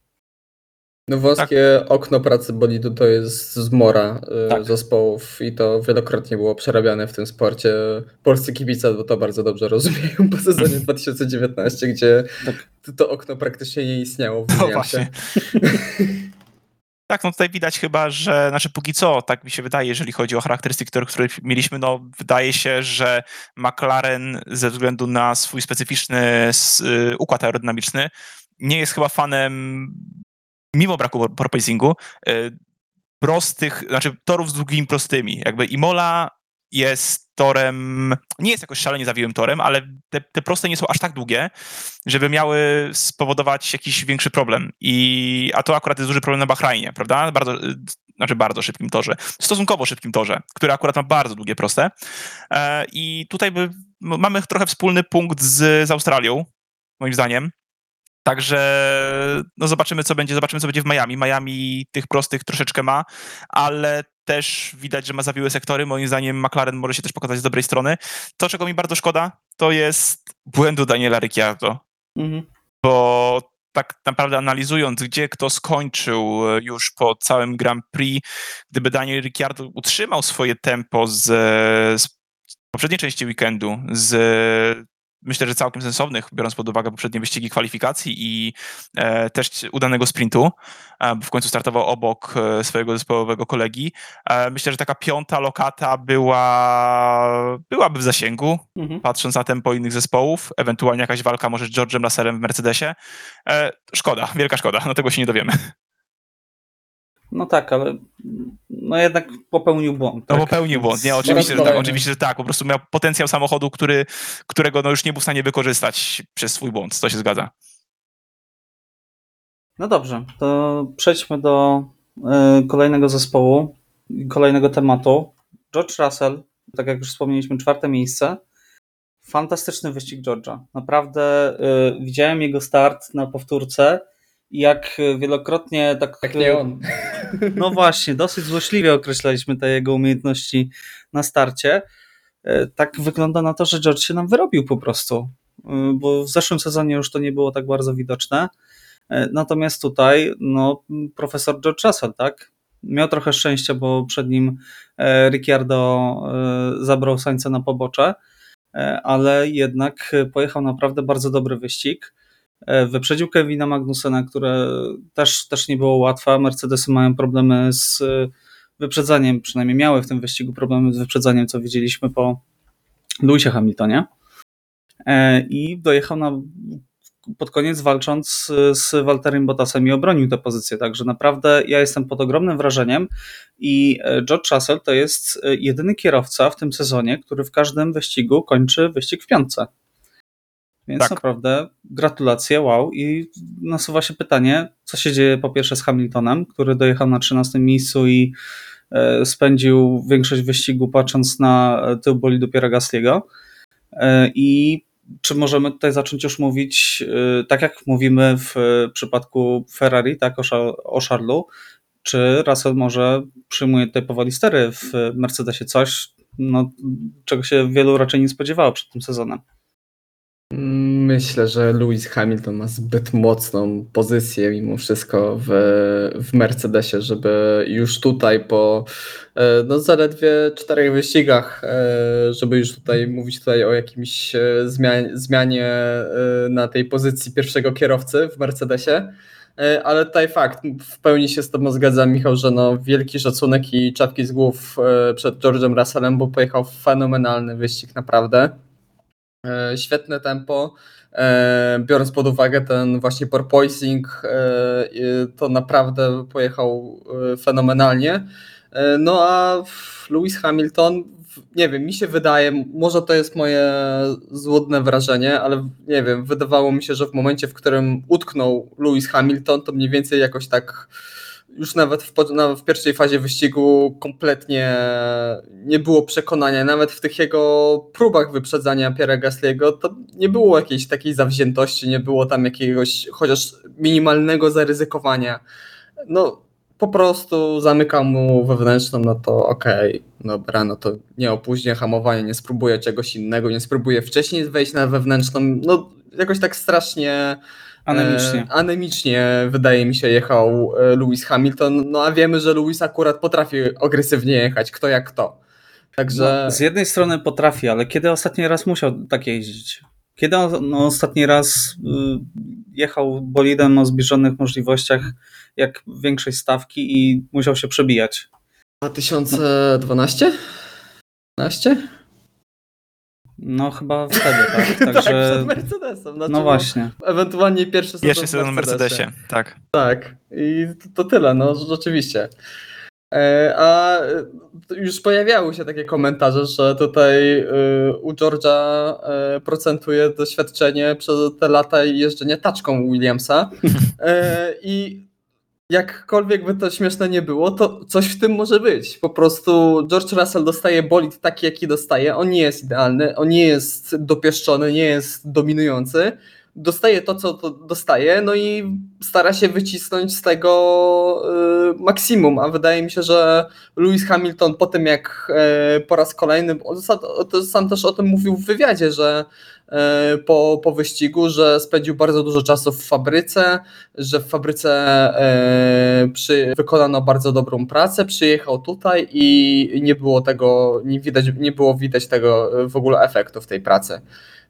C: No wąskie tak. okno pracy bolidu to jest zmora y, tak. zespołów i to wielokrotnie było przerabiane w tym sporcie. Polscy kibice to bardzo dobrze rozumieją po sezonie 2019, gdzie tak. to okno praktycznie nie istniało w no właśnie.
B: Tak, no tutaj widać chyba, że, znaczy póki co, tak mi się wydaje, jeżeli chodzi o charakterystyki, które mieliśmy, no wydaje się, że McLaren ze względu na swój specyficzny y, układ aerodynamiczny nie jest chyba fanem mimo braku porpoisingu, y, prostych, znaczy torów z długimi prostymi. Jakby Imola jest torem, nie jest jakoś szalenie zawiłym torem, ale te, te, proste nie są aż tak długie, żeby miały spowodować jakiś większy problem. I, a to akurat jest duży problem na Bahrajnie, prawda? Bardzo, znaczy bardzo szybkim torze, stosunkowo szybkim torze, który akurat ma bardzo długie proste. E, I tutaj by, mamy trochę wspólny punkt z, z Australią, moim zdaniem. Także no zobaczymy, co będzie, zobaczymy, co będzie w Miami. Miami tych prostych troszeczkę ma, ale też widać, że ma zawiłe sektory. Moim zdaniem McLaren może się też pokazać z dobrej strony. To, czego mi bardzo szkoda, to jest błędu Daniela Ricciardo. Mhm. Bo tak naprawdę analizując, gdzie kto skończył już po całym Grand Prix, gdyby Daniel Ricciardo utrzymał swoje tempo z, z poprzedniej części weekendu, z myślę, że całkiem sensownych, biorąc pod uwagę poprzednie wyścigi kwalifikacji i e, też udanego sprintu, e, bo w końcu startował obok e, swojego zespołowego kolegi. E, myślę, że taka piąta lokata była, byłaby w zasięgu, mhm. patrząc na tempo innych zespołów, ewentualnie jakaś walka może z George'em Russellem w Mercedesie. E, szkoda, wielka szkoda, no tego się nie dowiemy.
A: No tak, ale no jednak popełnił błąd.
B: Tak? No popełnił błąd, nie, oczywiście, że tak, oczywiście, że tak, po prostu miał potencjał samochodu, który, którego no już nie był w stanie wykorzystać przez swój błąd, to się zgadza.
A: No dobrze, to przejdźmy do y, kolejnego zespołu, kolejnego tematu. George Russell, tak jak już wspomnieliśmy, czwarte miejsce. Fantastyczny wyścig George'a. Naprawdę y, widziałem jego start na powtórce jak wielokrotnie tak.
C: Jak nie on.
A: No właśnie, dosyć złośliwie określaliśmy te jego umiejętności na starcie. E, tak wygląda na to, że George się nam wyrobił po prostu, e, bo w zeszłym sezonie już to nie było tak bardzo widoczne. E, natomiast tutaj, no, profesor George Russell, tak? Miał trochę szczęścia, bo przed nim Ricciardo zabrał Sańca na pobocze, ale jednak pojechał naprawdę bardzo dobry wyścig. E, wyprzedził Kevina Magnusena, które też, też nie było łatwe. Mercedesy mają problemy z wyprzedzaniem, przynajmniej miały w tym wyścigu problemy z wyprzedzaniem, co widzieliśmy po Lewisie Hamiltonie. E, I dojechał na, pod koniec walcząc z Walterem Bottasem i obronił tę pozycję. Także naprawdę ja jestem pod ogromnym wrażeniem i e, George Russell to jest jedyny kierowca w tym sezonie, który w każdym wyścigu kończy wyścig w piątce. Więc tak. naprawdę gratulacje, wow. I nasuwa się pytanie, co się dzieje po pierwsze z Hamiltonem, który dojechał na 13 miejscu i e, spędził większość wyścigu patrząc na tył bolidu Piera Gasliego. E, I czy możemy tutaj zacząć już mówić, e, tak jak mówimy w przypadku Ferrari, tak, o, Charlesu, czy Russell może przyjmuje tutaj powoli stery w Mercedesie coś, no, czego się wielu raczej nie spodziewało przed tym sezonem?
C: Myślę, że Lewis Hamilton ma zbyt mocną pozycję mimo wszystko w, w Mercedesie, żeby już tutaj po e, no zaledwie czterech wyścigach, e, żeby już tutaj mówić tutaj o jakimś e, zmianie, zmianie na tej pozycji pierwszego kierowcy w Mercedesie. Ale tutaj fakt, w pełni się z Tobą zgadzam, Michał, że no wielki szacunek i czapki z głów przed George'em Russellem, bo pojechał fenomenalny wyścig, naprawdę. E, świetne tempo. E, biorąc pod uwagę ten właśnie porpoising, e, to naprawdę pojechał fenomenalnie. No a Lewis Hamilton, nie wiem, mi się wydaje, może to jest moje złudne wrażenie, ale nie wiem, wydawało mi się, że w momencie, w którym utknął Lewis Hamilton, to mniej więcej jakoś tak już nawet w, w, pierwszej fazie wyścigu kompletnie nie było przekonania, nawet w tych jego próbach wyprzedzania Pierre Gasly'ego, to nie było jakiejś takiej zawziętości, nie było tam jakiegoś chociaż minimalnego zaryzykowania. No, po prostu zamykam mu wewnętrzną, no to okej, okay, dobra, no to nie opóźnię hamowania, nie spróbuję czegoś innego, nie spróbuję wcześniej wejść na wewnętrzną, no jakoś tak strasznie
A: Anemicznie.
C: E, anemicznie, wydaje mi się, jechał e, Lewis Hamilton. No a wiemy, że Lewis akurat potrafi agresywnie jechać, kto jak kto. Także...
A: No, z jednej strony potrafi, ale kiedy ostatni raz musiał tak jeździć? Kiedy on no, ostatni raz y, jechał bolidem o zbliżonych możliwościach jak większej stawki i musiał się przebijać?
C: 2012? 12?
A: No chyba wtedy, tak.
C: tak Także... tak, przed Mercedesem.
A: Znaczy, no właśnie.
C: Ewentualnie pierwszy
B: sezon Pierwszy sezon w Mercedesie, tak.
C: Tak. I to, to tyle, no rzeczywiście. E, a e, już pojawiały się takie komentarze, że tutaj e, u George'a procentuje doświadczenie przez te lata jeżdżenia taczką Williamsa. I jakkolwiek by to śmieszne nie było, to coś w tym może być. Po prostu George Russell dostaje bolid taki, jaki dostaje. On nie jest idealny, on nie jest dopieszczony, nie jest dominujący. Dostaje to, co to dostaje, no i stara się wycisnąć z tego y, maksimum. A wydaje mi się, że Lewis Hamilton po tym, jak y, po raz kolejny, on sam też o tym mówił w wywiadzie, że po, po wyścigu, że spędził bardzo dużo czasu w fabryce, że w fabryce e, przy, wykonano bardzo dobrą pracę, przyjechał tutaj i nie było tego, nie, widać, nie było widać tego w ogóle efektu w tej pracy.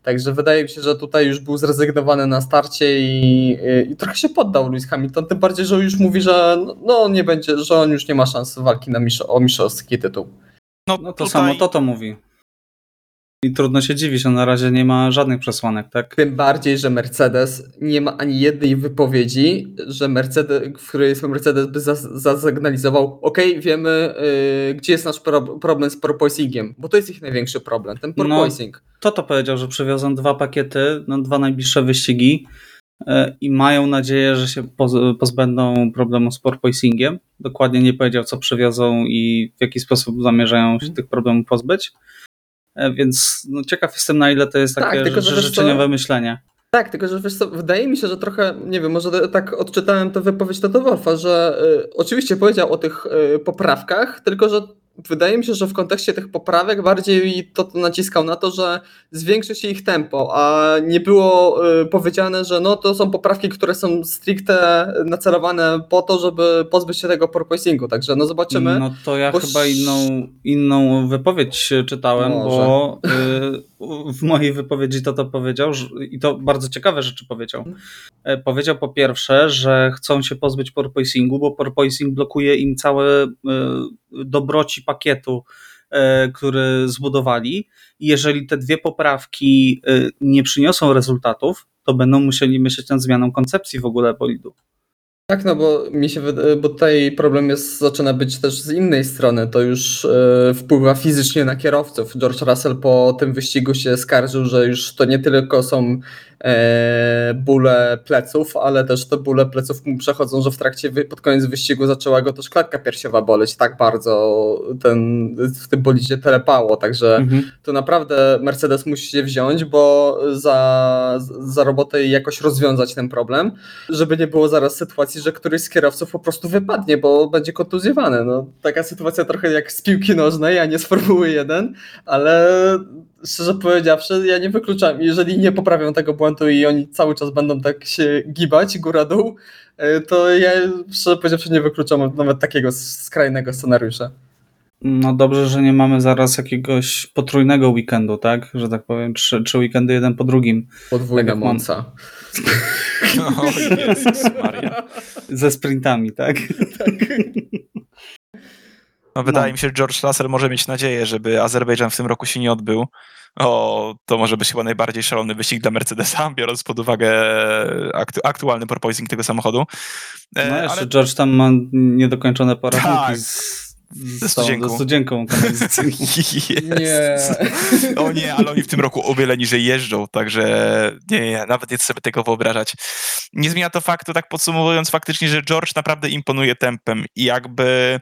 C: Także wydaje mi się, że tutaj już był zrezygnowany na starcie i, i, trochę się poddał Lewis Hamilton, tym bardziej, że już mówi, że no nie będzie, że on już nie ma szans walki na miszo, o mistrzowski tytuł.
A: No, no to tutaj... samo to to mówi. I trudno się dziwić, on na razie nie ma żadnych przesłanek, tak?
C: Tym bardziej, że Mercedes nie ma ani jednej wypowiedzi, że Mercedes, w której Mercedes by zasygnalizował, ok, wiemy, yy, gdzie jest nasz pro problem z porpoisingiem, bo to jest ich największy problem, ten no, porpoising.
A: No, to to powiedział, że przywiozą dwa pakiety, no, dwa najbliższe wyścigi yy, i mają nadzieję, że się pozbędą problemu z porpoisingiem. Dokładnie nie powiedział, co przywiozą i w jaki sposób zamierzają się tych problemów pozbyć. E, więc no, ciekaw jestem, na ile to jest tak, takie tak, tylko, że życzeniowe myślenie.
C: Tak, tylko że wiesz co, wydaje mi się, że trochę, nie wiem, może tak odczytałem tę wypowiedź Toto Wolfa, że y, oczywiście powiedział o tych y, poprawkach, tylko że wydaje mi się, że w kontekście tych poprawek bardziej to naciskał na to, że zwiększy się ich tempo, a nie było y, powiedziane, że no to są poprawki, które są stricte nacelowane po to, żeby pozbyć się tego porpoisingu, także no zobaczymy.
A: No to ja bo... chyba inną, inną wypowiedź czytałem, Może. bo y, w mojej wypowiedzi to to powiedział że, i to bardzo ciekawe rzeczy powiedział. E, powiedział po pierwsze, że chcą się pozbyć porpoisingu, bo porpoising blokuje im całe y, dobroci pakietu, e, który zbudowali. Jeżeli te dwie poprawki e, nie przyniosą rezultatów, to będą musieli myśleć nad zmianą koncepcji w ogóle bolidu.
C: Tak, no bo mi się bo tutaj problem jest, zaczyna być też z innej strony. To już e, wpływa fizycznie na kierowców. George Russell po tym wyścigu się skarżył, że już to nie tylko są bóle pleców, ale też te bóle pleców mu przechodzą, że w trakcie, pod koniec wyścigu zaczęła go też klatka piersiowa boleć, tak bardzo ten, w tym bolidzie telepało, także mhm. to naprawdę Mercedes musi się wziąć, bo za, za robotę i jakoś rozwiązać ten problem, żeby nie było zaraz sytuacji, że któryś z kierowców po prostu wypadnie, bo będzie kontuzjowany. No, taka sytuacja trochę jak z piłki nożnej, a nie z Formuły 1, ale szczerze powiedziawszy, ja nie wykluczam, jeżeli nie poprawią tego błędu i oni cały czas będą tak się gibać góra-dół, e, to ja szczerze powiedziawszy nie wykluczam nawet takiego skrajnego scenariusza.
A: No dobrze, że nie mamy zaraz jakiegoś potrójnego weekendu, tak? Że tak powiem, trzy, trzy weekendy jeden po drugim.
C: Podwójna tak Monca.
B: O Jezus Maria.
A: Ze sprintami, tak? tak.
B: No, wydaje no. mi się, że George Russell może mieć nadzieję, żeby Azerbejdżan w tym roku się nie odbył. O, to może być chyba najbardziej szalony wyścig dla Mercedesa, biorąc pod uwagę aktu aktualny porpoising tego samochodu.
A: E, no jeszcze ale... George tam ma niedokończone poradniki tak. z
B: Ze studzienką.
A: ze studzienką.
C: Nie.
B: O nie, ale oni w tym roku o wiele niżej jeżdżą, także nie, nie, nawet nie chcę sobie tego wyobrażać. Nie zmienia to faktu, tak podsumowując faktycznie, że George naprawdę imponuje tempem i jakby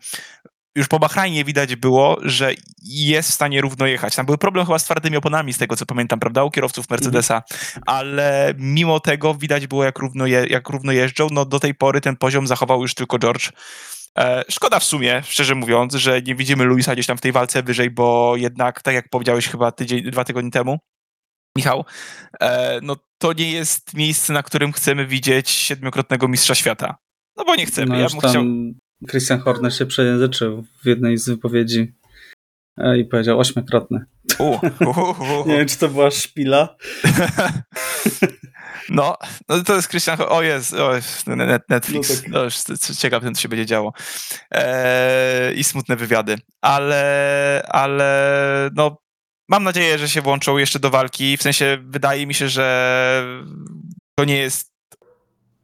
B: już po Bahrajnie widać było, że jest w stanie równo jechać. Tam był problem chyba z twardymi oponami, z tego co pamiętam, prawda, u kierowców Mercedesa, ale mimo tego widać było, jak równo, je, jak równo jeżdżą. No do tej pory ten poziom zachował już tylko George. E, szkoda w sumie, szczerze mówiąc, że nie widzimy Luisa gdzieś tam w tej walce wyżej, bo jednak, tak jak powiedziałeś chyba tydzień, dwa tygodnie temu, Michał, e, no to nie jest miejsce, na którym chcemy widzieć siedmiokrotnego mistrza świata. No bo nie chcemy.
A: No
B: ja bym
A: tam
B: chciał...
A: Christian Horner się przejęzyczył w jednej z wypowiedzi e, i powiedział ośmiokrotny.
B: U, u, u.
A: Nie wiem, czy to była szpila.
B: No, no to jest Christian. O jest, o Netflix.
A: No
B: No
A: tak.
B: to już c- ciekawe, co się będzie działo. Eee, I smutne wywiady. Ale, ale no, mam nadzieję, że się włączą jeszcze do walki. W sensie wydaje mi się, że to nie jest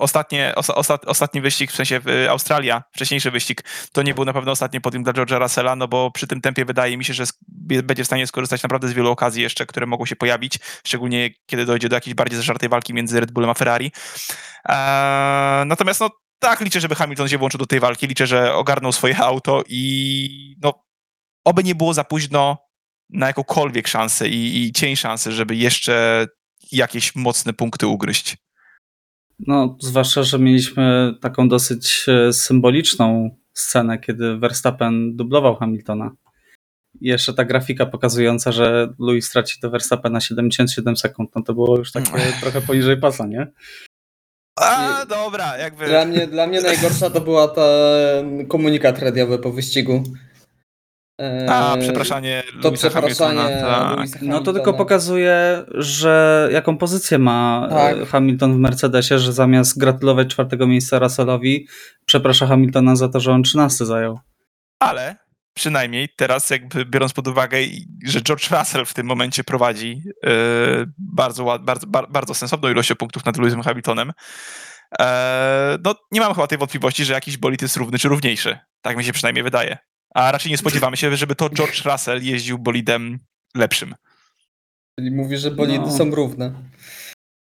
B: ostatnie, osa, ostat, ostatni wyścig, w sensie y, Australia, wcześniejszy wyścig, to nie był na pewno ostatni podium dla George'a Russella, no bo przy tym tempie wydaje mi się, że będzie w stanie skorzystać naprawdę z wielu okazji jeszcze, które mogą się pojawić, szczególnie kiedy dojdzie do jakiejś bardziej zażartej walki między Red Bullem a Ferrari. Eee, natomiast no tak, liczę, żeby Hamilton się włączył do tej walki, liczę, że ogarnął swoje auto i no oby nie było za późno na jakąkolwiek szansę i, i cień szansy, żeby jeszcze jakieś mocne punkty ugryźć.
A: No, zwłaszcza, że mieliśmy taką dosyć e, symboliczną scenę, kiedy Verstappen dublował Hamiltona. I jeszcze ta grafika pokazująca, że Louis straci do Verstappena 77 sekund, no to było już takie trochę poniżej pasa, nie?
B: A, dobra, jakby...
C: Dla mnie, dla mnie najgorsza to była ta komunikat radiowy po wyścigu.
B: A, przepraszanie
C: To przepraszanie
B: Hamiltona, tak.
C: Louisa
A: No to tylko
C: Hamiltona.
A: pokazuje, że jaką pozycję ma
C: Tak.
A: e, Hamilton w Mercedesie, że zamiast gratulować czwartego miejsca Russellowi, przeprasza Hamiltona za to, że on 13 zajął.
B: Ale przynajmniej teraz jakby biorąc pod uwagę, że George Russell w tym momencie prowadzi e, bardzo, bardzo, bar- bardzo sensowną ilością punktów nad Lewisem Hamiltonem, e, no nie mam chyba tej wątpliwości, że jakiś bolid jest równy czy równiejszy. Tak mi się przynajmniej wydaje. A raczej nie spodziewamy się, żeby to George Russell jeździł bolidem lepszym.
C: Czyli mówi, że bolidy
A: No.
C: są równe.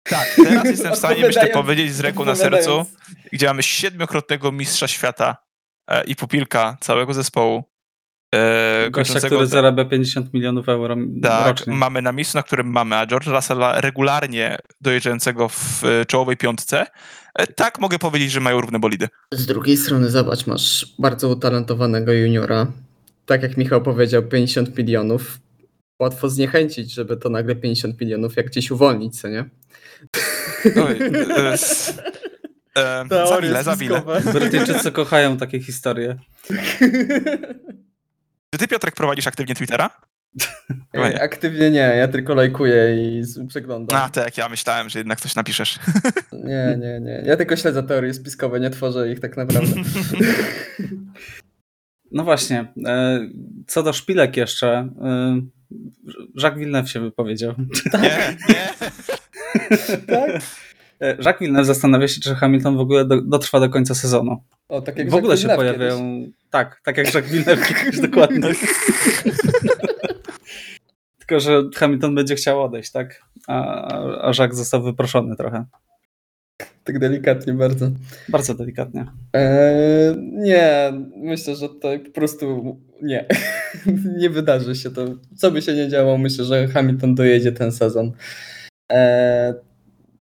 B: Tak, teraz jestem w stanie myślę powiedzieć z ręką na sercu, gdzie mamy siedmiokrotnego mistrza świata e, i pupilka całego zespołu. E,
A: Gościa, który
B: te-
A: zarabia 50 milionów euro
B: Tak,
A: rocznie.
B: mamy na miejscu, na którym mamy, a George Russella regularnie dojeżdżającego w e, czołowej piątce. E, Tak mogę powiedzieć, że mają równe bolidy.
C: Z drugiej strony zobacz, masz bardzo utalentowanego juniora. Tak jak Michał powiedział, 50 milionów. Łatwo zniechęcić, żeby to nagle 50 milionów jak gdzieś uwolnić, co nie?
B: Oj, e, s- e, za ile, za ile?
A: Brytyjczycy kochają takie historie.
B: Czy ty, Piotrek, prowadzisz aktywnie Twittera?
C: Ej, Aktywnie nie, ja tylko lajkuję i przeglądam.
B: A, tak, ja myślałem, że jednak coś napiszesz.
C: Nie, nie, nie. Ja tylko śledzę teorie spiskowe, nie tworzę ich tak naprawdę.
A: No właśnie, e, co do szpilek jeszcze, e, Jacques Villeneuve się wypowiedział.
B: Nie, nie.
C: tak?
A: E, Jacques Villeneuve zastanawia się, czy Hamilton w ogóle do, dotrwa do końca sezonu.
C: O, tak jak
A: W ogóle się pojawiają,
C: kiedyś.
A: tak, tak jak Jacques Villeneuve kiedyś, dokładnie. Tylko, że Hamilton będzie chciał odejść, tak? A, a Jacques został wyproszony trochę.
C: Tak delikatnie bardzo.
A: Bardzo delikatnie.
C: Eee, nie, myślę, że to po prostu nie. nie wydarzy się to. Co by się nie działo, myślę, że Hamilton dojedzie ten sezon. Eee,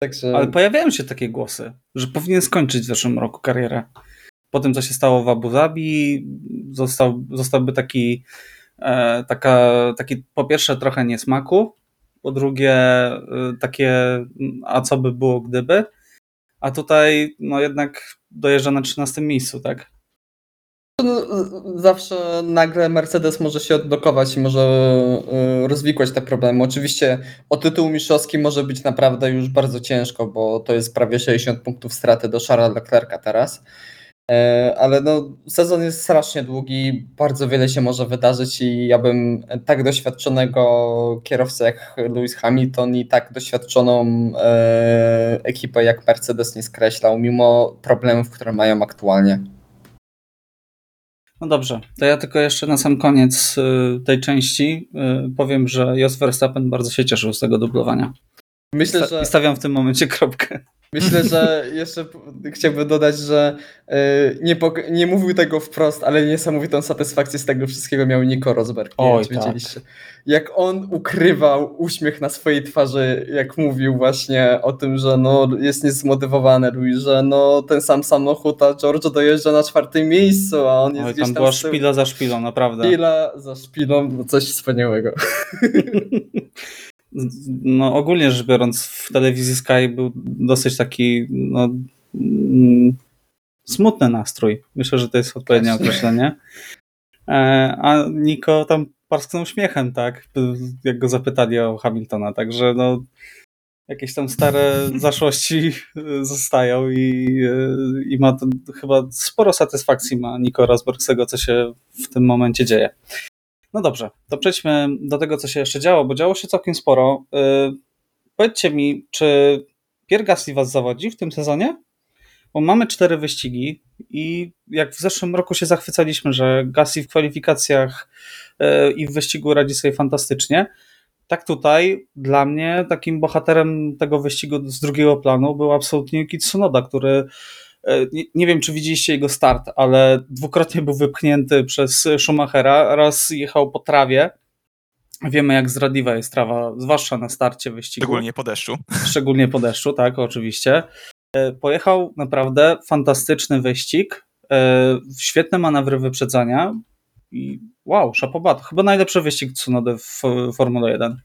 C: także.
A: Ale pojawiają się takie głosy, że powinien skończyć w zeszłym roku karierę. Po tym, co się stało w Abu Zabi, został, zostałby taki, e, taka, taki po pierwsze trochę niesmaku, po drugie e, takie, a co by było gdyby, a tutaj no jednak dojeżdża na 13 miejscu, tak?
C: No, Zawsze nagle Mercedes może się odblokować i może y, rozwikłać te problemy. Oczywiście o tytuł mistrzowski może być naprawdę już bardzo ciężko, bo to jest prawie 60 punktów straty do Charlesa Leclerca teraz. E, Ale no, sezon jest strasznie długi, bardzo wiele się może wydarzyć i ja bym tak doświadczonego kierowcę jak Lewis Hamilton i tak doświadczoną e, ekipę jak Mercedes nie skreślał, mimo problemów, które mają aktualnie.
A: No dobrze, to ja tylko jeszcze na sam koniec y, tej części y, powiem, że Jos Verstappen bardzo się cieszył z tego dublowania.
C: Myślę, że...
A: I stawiam w tym momencie kropkę.
C: Myślę, że jeszcze chciałbym dodać, że yy, nie, nie mówił tego wprost, ale niesamowitą satysfakcję z tego wszystkiego miał Nico Rosberg. Nie Oj, wiem, tak. wiedzieliście. Jak on ukrywał uśmiech na swojej twarzy, jak mówił właśnie o tym, że no, jest niezmotywowany, że no, ten sam samochód, a George dojeżdża na czwartym miejscu, a on jest Oj,
A: gdzieś tam. tam była szpila za szpilą, naprawdę.
C: Szpila za szpilą, no coś wspaniałego.
A: no ogólnie rzecz biorąc w telewizji Sky był dosyć taki no, mm, smutny nastrój. Myślę, że to jest odpowiednie Właśnie. określenie. E, a Niko tam parsknął śmiechem, tak, jak go zapytali o Hamiltona, także no jakieś tam stare zaszłości zostają i, i ma to, chyba sporo satysfakcji ma Niko Rosberg z tego, co się w tym momencie dzieje. No dobrze, to przejdźmy do tego, co się jeszcze działo, bo działo się całkiem sporo. Yy, powiedzcie mi, czy Pierre Gasly was zawodzi w tym sezonie? Bo mamy cztery wyścigi i jak w zeszłym roku się zachwycaliśmy, że Gasly w kwalifikacjach yy, i w wyścigu radzi sobie fantastycznie, tak tutaj dla mnie takim bohaterem tego wyścigu z drugiego planu był absolutnie Yuki Tsunoda, który nie, nie, wiem, czy widzieliście jego start, ale dwukrotnie był wypchnięty przez Schumachera. Raz jechał po trawie. Wiemy, jak zdradliwa jest trawa, zwłaszcza na starcie wyścigu.
B: Szczególnie po deszczu.
A: Szczególnie po deszczu, tak, oczywiście. E, pojechał naprawdę fantastyczny wyścig. E, świetne manewry wyprzedzania. I wow, szapoba. To chyba najlepszy wyścig Tsunoda w Formule 1.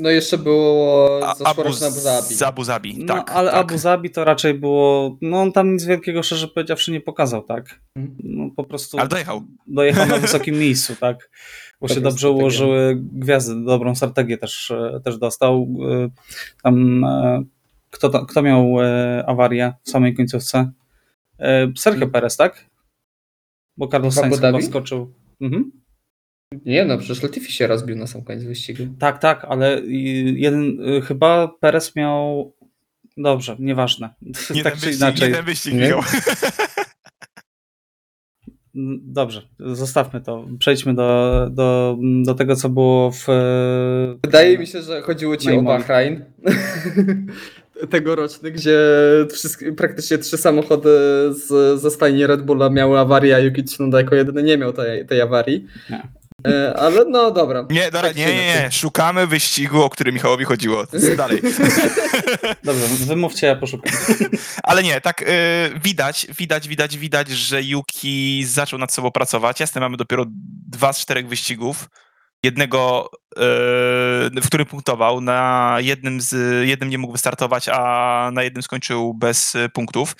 C: No jeszcze było zeszłoroczne Abu Zabi.
B: Z Abu Zabi,
A: no, tak. ale tak. Abu Zabi to raczej było, no on tam nic wielkiego szczerze powiedziawszy nie pokazał, tak? Mhm. No po prostu...
B: Ale dojechał.
A: Dojechał na wysokim miejscu, tak? Bo się dobrze strategię. ułożyły gwiazdy, dobrą strategię też, e, też dostał. E, tam e, kto, kto miał awarię w samej końcówce? Sergio mhm. Perez, tak? Bo Carlos Sainz chyba skoczył. Mhm.
C: Nie no, przecież Latifi się rozbił na sam koniec wyścigu.
A: Tak, tak, ale jeden, y, chyba Perez miał... Dobrze, nieważne.
B: Nie tak czy inaczej. Nie ten wyścig nie?
A: Dobrze, zostawmy to. Przejdźmy do, do, do tego, co było w.
C: Wydaje mi się, że chodziło ci o Bahrain. Tegoroczny, gdzie wszystkie, praktycznie trzy samochody z, ze stajni Red Bulla miały awarię, a Yuki Tsunoda jako jedyny nie miał tej, tej awarii. Nie. E, ale no dobra.
B: Nie, dobra, tak nie, nie, nie. Szukamy wyścigu, o który Michałowi chodziło. Dalej.
A: Dobrze, wymówcie, ja poszukam.
B: Ale nie, tak y, widać, widać, widać, widać, że Yuki zaczął nad sobą pracować. Jasne, mamy dopiero dwa z czterech wyścigów. Jednego, y, w którym punktował, na jednym, z, jednym nie mógł wystartować, a na jednym skończył bez punktów.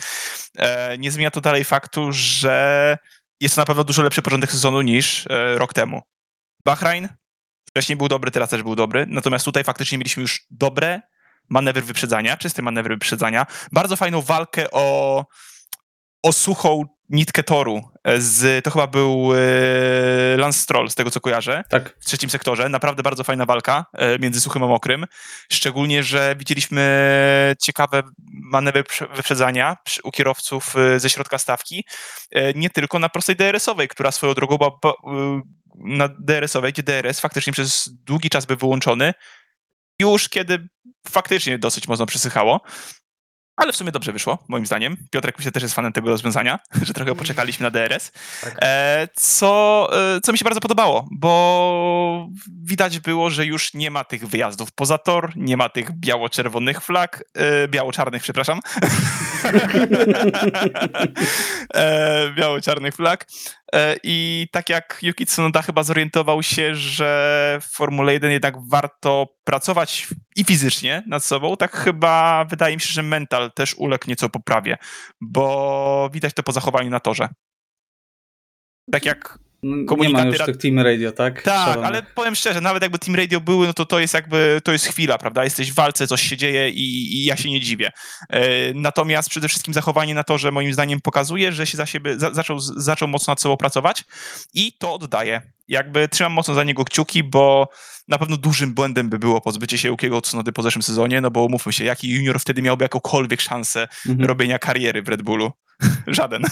B: E, nie zmienia to dalej faktu, że jest to na pewno dużo lepszy początek sezonu niż rok temu. Bahrain wcześniej był dobry, teraz też był dobry, natomiast tutaj faktycznie mieliśmy już dobre manewry wyprzedzania, czyste manewry wyprzedzania, bardzo fajną walkę o, o suchą nitkę toru. Z, to chyba był e, Lance Stroll, z tego co kojarzę,
A: tak.
B: w trzecim sektorze. Naprawdę bardzo fajna walka e, między suchym a mokrym. Szczególnie, że widzieliśmy ciekawe manewry wyprzedzania u kierowców e, ze środka stawki. E, nie tylko na prostej DRS-owej, która swoją drogą była e, na DRS-owej, gdzie DRS faktycznie przez długi czas był wyłączony, już kiedy faktycznie dosyć mocno przysychało. Ale w sumie dobrze wyszło, moim zdaniem. Piotrek myślę też jest fanem tego rozwiązania, że trochę poczekaliśmy na DRS. Tak. E, co, e, co mi się bardzo podobało, bo widać było, że już nie ma tych wyjazdów poza tor, nie ma tych biało-czerwonych flag, e, biało-czarnych, przepraszam. biało-czarnych flag. E, I tak jak Yuki Tsunoda chyba zorientował się, że w Formule 1 jednak warto pracować i fizycznie nad sobą, tak chyba wydaje mi się, że mental też uległ nieco poprawie, bo widać to po zachowaniu na torze. Tak jak
A: komunikaty... Nie ma już tych Team Radio, tak?
B: Tak, ale powiem szczerze, nawet jakby Team Radio były, no to to jest jakby, to jest chwila, prawda? Jesteś w walce, coś się dzieje i, i ja się nie dziwię. E, natomiast przede wszystkim zachowanie na to, że moim zdaniem pokazuje, że się za siebie, za, zaczął, zaczął mocno nad sobą pracować i to oddaje. Jakby trzymam mocno za niego kciuki, bo na pewno dużym błędem by było pozbycie się Jukiego Tsunody po zeszłym sezonie, no bo umówmy się, jaki junior wtedy miałby jakąkolwiek szansę mhm. robienia kariery w Red Bullu? żaden.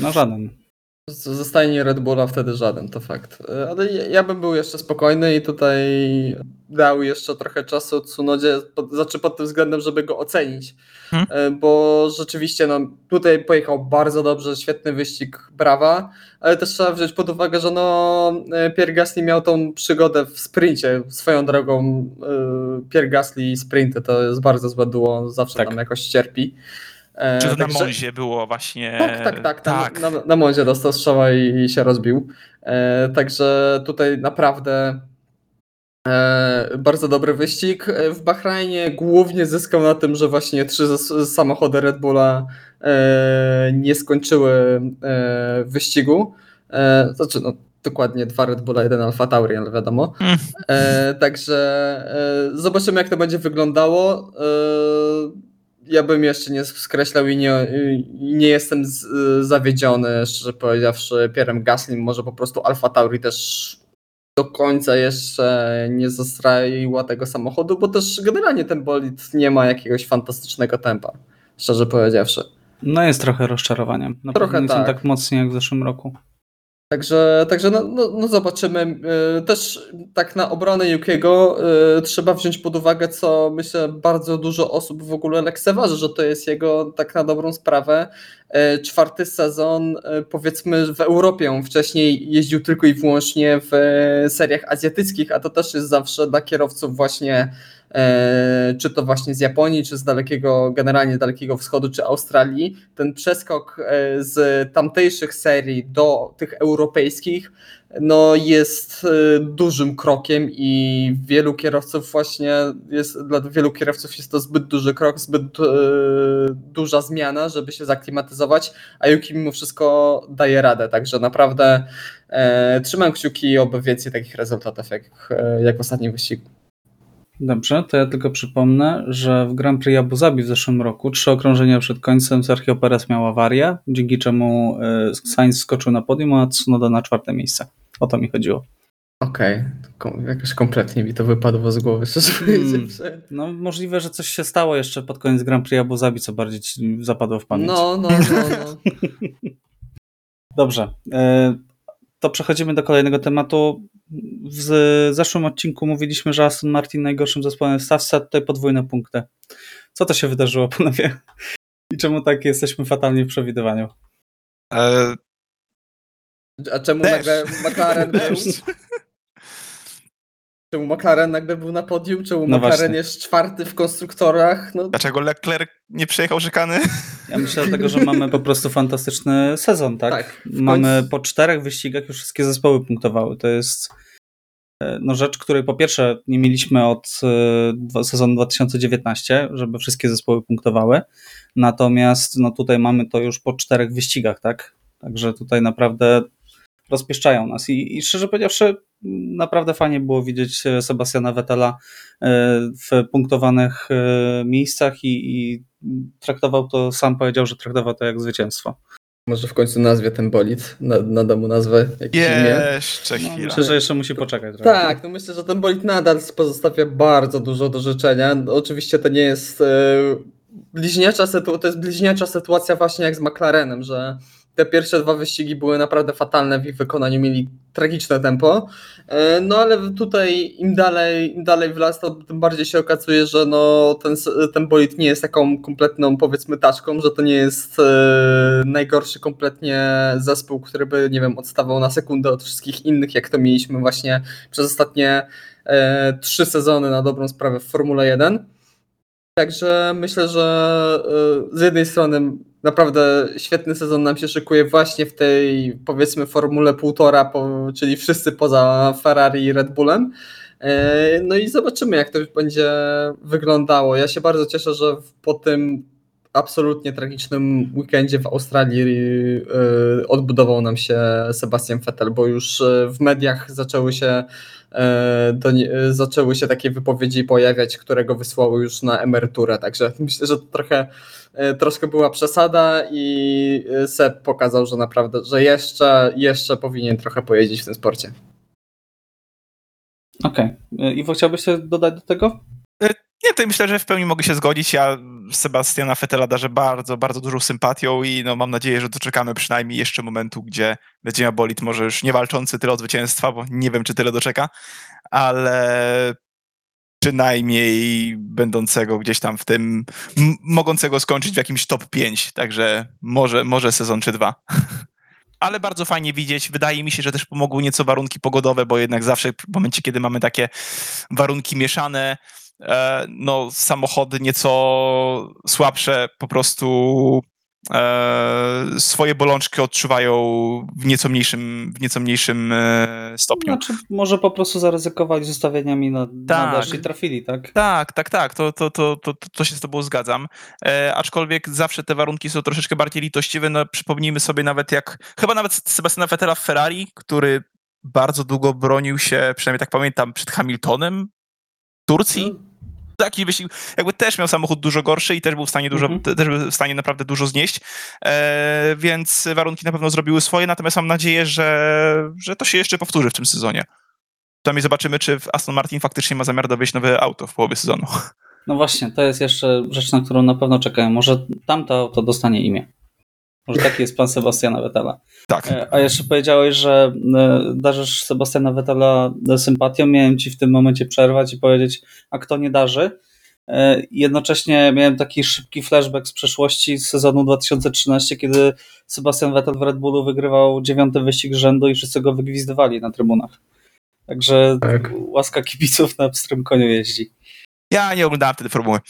A: No żaden.
C: Zostanie Red Bulla wtedy żaden, to fakt. E, Ale ja, bym był jeszcze spokojny i tutaj dał jeszcze trochę czasu Tsunodzie, pod, znaczy pod tym względem, żeby go ocenić.
B: Hmm.
C: E, Bo rzeczywiście no, tutaj pojechał bardzo dobrze, świetny wyścig, brawa, ale też trzeba wziąć pod uwagę, że no, e, Pierre Gasly miał tą przygodę w sprincie. Swoją drogą Pierre Gasly i sprinty to jest bardzo złe duo, zawsze
A: Tak.
C: tam jakoś cierpi.
B: Czy to na
C: także-
B: Monzie było właśnie...
C: tak, tak, tak.
B: tak.
C: Na, na, Monzie dostał strzała i, i się rozbił. E, także tutaj naprawdę e, bardzo dobry wyścig. E, W Bahrajnie głównie zyskał na tym, że właśnie trzy samochody Red Bulla e, nie skończyły wyścigu. Znaczy, no, dokładnie dwa Red Bulla, jeden Alfa Tauri, ale wiadomo.
B: Mm.
C: E, także zobaczymy, jak to będzie wyglądało. Ja bym jeszcze nie skreślał i nie, nie jestem z, zawiedziony, szczerze powiedziawszy, Pierrem Gaslim. Może po prostu Alfa Tauri też do końca jeszcze nie zastraiła tego samochodu, bo też generalnie ten bolid nie ma jakiegoś fantastycznego tempa, szczerze powiedziawszy.
A: No jest trochę rozczarowaniem. Na
C: Trochę
A: pewno nie są
C: tak.
A: tak mocni jak w zeszłym roku.
C: Także, także no, no, no zobaczymy. Yy, Też tak na obronę Yukiego yy, trzeba wziąć pod uwagę, co myślę bardzo dużo osób w ogóle lekceważy, że to jest jego tak na dobrą sprawę yy, czwarty sezon powiedzmy w Europie. Wcześniej jeździł tylko i wyłącznie w seriach azjatyckich, a to też jest zawsze dla kierowców właśnie e, czy to właśnie z Japonii, czy z dalekiego, generalnie dalekiego wschodu, czy Australii, ten przeskok e, z tamtejszych serii do tych europejskich no jest e, dużym krokiem i wielu kierowców właśnie jest, dla wielu kierowców jest to zbyt duży krok, zbyt e, duża zmiana, żeby się zaklimatyzować, a Yuki mimo wszystko daje radę, także naprawdę e, trzymam kciuki oby więcej takich rezultatów jak, e, jak w ostatnim wyścigu.
A: Dobrze, to ja tylko przypomnę, że w Grand Prix Abu Zabi w zeszłym roku, trzy okrążenia przed końcem, Sergio Perez miał awarię, dzięki czemu y, Sainz skoczył na podium, a Tsunoda na czwarte miejsce. O to mi chodziło.
C: Okej, okay. jakoś kompletnie mi to wypadło z głowy,
A: Hmm. No możliwe, że coś się stało jeszcze pod koniec Grand Prix Abu Zabi, co bardziej ci zapadło w pamięć.
C: No, no, no, no.
A: Dobrze, y, to przechodzimy do kolejnego tematu. W zeszłym odcinku mówiliśmy, że Aston Martin najgorszym zespołem w stawce, a tutaj podwójne punkty. Co to się wydarzyło, panowie? I czemu tak jesteśmy fatalni w przewidywaniu?
B: E,
C: A czemu
B: Deszcz.
C: nagle McLaren był? Czemu McLaren nagle był na podium? Czemu
A: No
C: McLaren
A: właśnie.
C: jest czwarty w konstruktorach? No,
B: Dlaczego Leclerc nie przejechał szykany?
A: Ja myślę dlatego, że mamy po prostu fantastyczny sezon, tak?
C: Tak,
A: mamy
C: końcu-
A: po czterech wyścigach już wszystkie zespoły punktowały. To jest e, no, rzecz, której po pierwsze nie mieliśmy od e, sezonu 2019, żeby wszystkie zespoły punktowały. Natomiast no, tutaj mamy to już po czterech wyścigach, tak? Także tutaj naprawdę rozpieszczają nas. I, i szczerze powiedziawszy, naprawdę fajnie było widzieć e, Sebastiana Vettela e, w punktowanych e, miejscach i, i traktował to, sam powiedział, że traktował to jak zwycięstwo.
C: może w końcu nazwie ten bolid, na- nada mu nazwę, jakieś imię.
B: Jeszcze
A: No,
B: chwila.
A: myślę, że jeszcze musi poczekać. trochę.
C: Tak, no myślę, że ten bolid nadal pozostawia bardzo dużo do życzenia. No, Oczywiście to nie jest e, bliźniacza sytuacja, to jest bliźniacza sytuacja właśnie jak z McLarenem, że te pierwsze dwa wyścigi były naprawdę fatalne w ich wykonaniu, mieli tragiczne tempo. E, No ale tutaj im dalej, im dalej w las, to tym bardziej się okazuje, że no, ten, ten bolid nie jest taką kompletną powiedzmy taczką, że to nie jest e, najgorszy kompletnie zespół, który by, nie wiem, odstawał na sekundę od wszystkich innych, jak to mieliśmy właśnie przez ostatnie e, trzy sezony na dobrą sprawę w Formule 1. Także myślę, że e, z jednej strony naprawdę świetny sezon nam się szykuje właśnie w tej powiedzmy formule półtora, po, czyli wszyscy poza Ferrari i Red Bullem. E, No i zobaczymy, jak to będzie wyglądało. Ja się bardzo cieszę, że po tym absolutnie tragicznym weekendzie w Australii e, odbudował nam się Sebastian Vettel, bo już e, w mediach zaczęły się do, nie- e, zaczęły się takie wypowiedzi pojawiać, które go wysłały już na emeryturę, także myślę, że to trochę e, troszkę była przesada i e, Seb pokazał, że naprawdę, że jeszcze, jeszcze powinien trochę pojeździć w tym sporcie.
A: Okej. Okay. Iwo, chciałbyś coś dodać do tego?
B: Nie, to myślę, że w pełni mogę się zgodzić. Ja Sebastiana Fetela darzę bardzo, bardzo dużą sympatią i no, mam nadzieję, że doczekamy przynajmniej jeszcze momentu, gdzie będzie miał bolid może już nie walczący tyle o zwycięstwa, bo nie wiem, czy tyle doczeka, ale przynajmniej będącego gdzieś tam w tym, mogącego skończyć w jakimś top 5, także może, może sezon czy dwa. ale bardzo fajnie widzieć. Wydaje mi się, że też pomogły nieco warunki pogodowe, bo jednak zawsze w momencie, kiedy mamy takie warunki mieszane, no samochody nieco słabsze po prostu e, swoje bolączki odczuwają w nieco mniejszym, w nieco mniejszym e, stopniu.
A: Znaczy, może po prostu zaryzykowali z ustawieniami na, tak. na i trafili, tak?
B: Tak, tak, tak, to, to, to, to, to się z tobą zgadzam. E, aczkolwiek zawsze te warunki są troszeczkę bardziej litościwe. No, przypomnijmy sobie nawet jak, chyba nawet Sebastiana Vettela w Ferrari, który bardzo długo bronił się, przynajmniej tak pamiętam, przed Hamiltonem w Turcji. Hmm taki wyścig, jakby też miał samochód dużo gorszy i też był w stanie dużo, mm -hmm. też był w stanie naprawdę dużo znieść, e, więc warunki na pewno zrobiły swoje, natomiast mam nadzieję, że, że to się jeszcze powtórzy w tym sezonie. Przynajmniej zobaczymy, czy Aston Martin faktycznie ma zamiar dowieść nowe auto w połowie sezonu.
A: No właśnie, to jest jeszcze rzecz, na którą na pewno czekają. Może tamto auto dostanie imię. Może taki jest plan Sebastiana Vettela.
B: Tak.
A: E, a jeszcze powiedziałeś, że e, darzysz Sebastiana Vettela sympatią. Miałem ci w tym momencie przerwać i powiedzieć, a kto nie darzy? E, jednocześnie miałem taki szybki flashback z przeszłości z sezonu 2013, kiedy Sebastian Vettel w Red Bullu wygrywał dziewiąty wyścig rzędu i wszyscy go wygwizdywali na trybunach. Także tak. łaska kibiców na pstrym koniu jeździ.
B: Ja nie oglądałem wtedy formuły.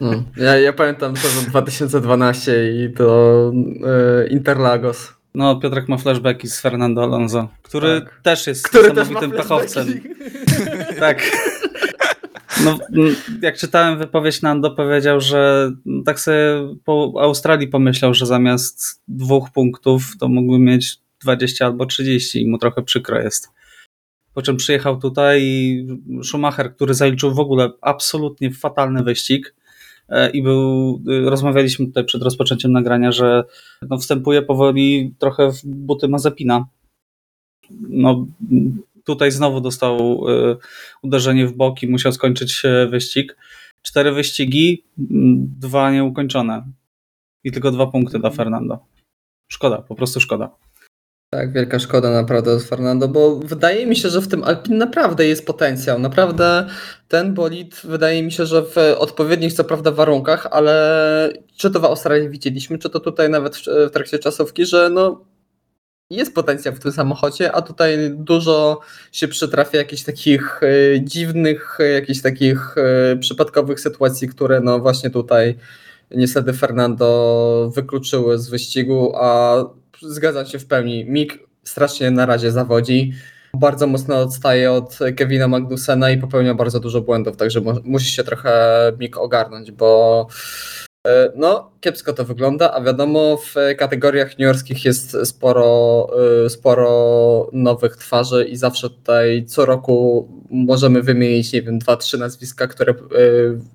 C: No, ja, ja pamiętam sezon 2012 i to e, Interlagos.
A: No, Piotrek ma flashbacki z Fernando Alonso, który tak. też jest który niesamowitym też pechowcem. tak. No, jak czytałem wypowiedź Nando, powiedział, że tak sobie po Australii pomyślał, że zamiast dwóch punktów to mógłby mieć 20 albo 30 i mu trochę przykro jest. Po czym przyjechał tutaj i Schumacher, który zaliczył w ogóle absolutnie fatalny wyścig e, i był, y, rozmawialiśmy tutaj przed rozpoczęciem nagrania, że no, wstępuje powoli trochę w buty Mazepina. No, tutaj znowu dostał y, uderzenie w boki, musiał skończyć wyścig. Cztery wyścigi, dwa nieukończone. I tylko dwa punkty dla Fernando. Szkoda, po prostu szkoda.
C: Tak, wielka szkoda naprawdę z Fernando, bo wydaje mi się, że w tym Alpin naprawdę jest potencjał. Naprawdę ten bolid wydaje mi się, że w odpowiednich co prawda warunkach, ale czy to w Australii widzieliśmy, czy to tutaj nawet w, trakcie czasówki, że no jest potencjał w tym samochodzie, a tutaj dużo się przytrafia jakichś takich e, dziwnych, jakichś takich e, przypadkowych sytuacji, które no właśnie tutaj niestety Fernando wykluczyły z wyścigu, a zgadzam się w pełni. Mik strasznie na razie zawodzi. Bardzo mocno odstaje od Kevina Magnusena i popełnia bardzo dużo błędów, także musi się trochę Mik ogarnąć, bo e, no, kiepsko to wygląda, a wiadomo, w kategoriach juniorskich jest sporo, e, sporo nowych twarzy i zawsze tutaj co roku możemy wymienić, nie wiem, dwa, trzy nazwiska, które, e,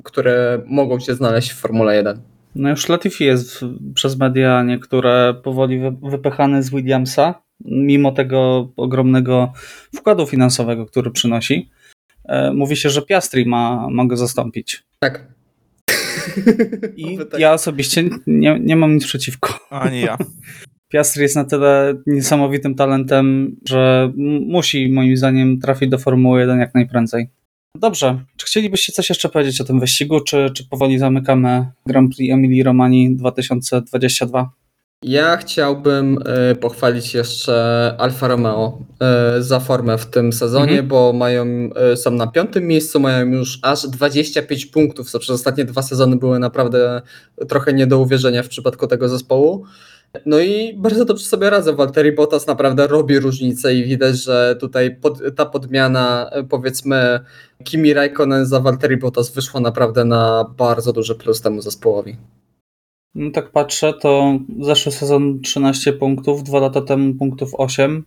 C: które mogą się znaleźć w Formule 1.
A: No już Latifi jest przez media niektóre powoli wypychany z Williamsa, mimo tego ogromnego wkładu finansowego, który przynosi. E, mówi się, że Piastri ma, ma go zastąpić.
C: Tak.
A: I tak. ja osobiście nie, nie mam nic przeciwko.
B: Ani ja.
A: Piastri jest na tyle niesamowitym talentem, że musi moim zdaniem trafić do Formuły 1 jak najprędzej. Dobrze. Czy chcielibyście coś jeszcze powiedzieć o tym wyścigu, czy, czy powoli zamykamy Grand Prix Emilii Romani 2022?
C: Ja chciałbym e, pochwalić jeszcze Alfa Romeo e, za formę w tym sezonie, mhm. bo mają, e, są na piątym miejscu, mają już aż 25 punktów, co przez ostatnie dwa sezony były naprawdę trochę nie do uwierzenia w przypadku tego zespołu. No i bardzo dobrze sobie radzę. Walteri Bottas naprawdę robi różnicę i widać, że tutaj pod, ta podmiana powiedzmy Kimi Raikkonen za Walteri Bottas wyszła naprawdę na bardzo duży plus temu zespołowi.
A: No tak patrzę, to zeszły sezon 13 punktów, dwa lata temu punktów 8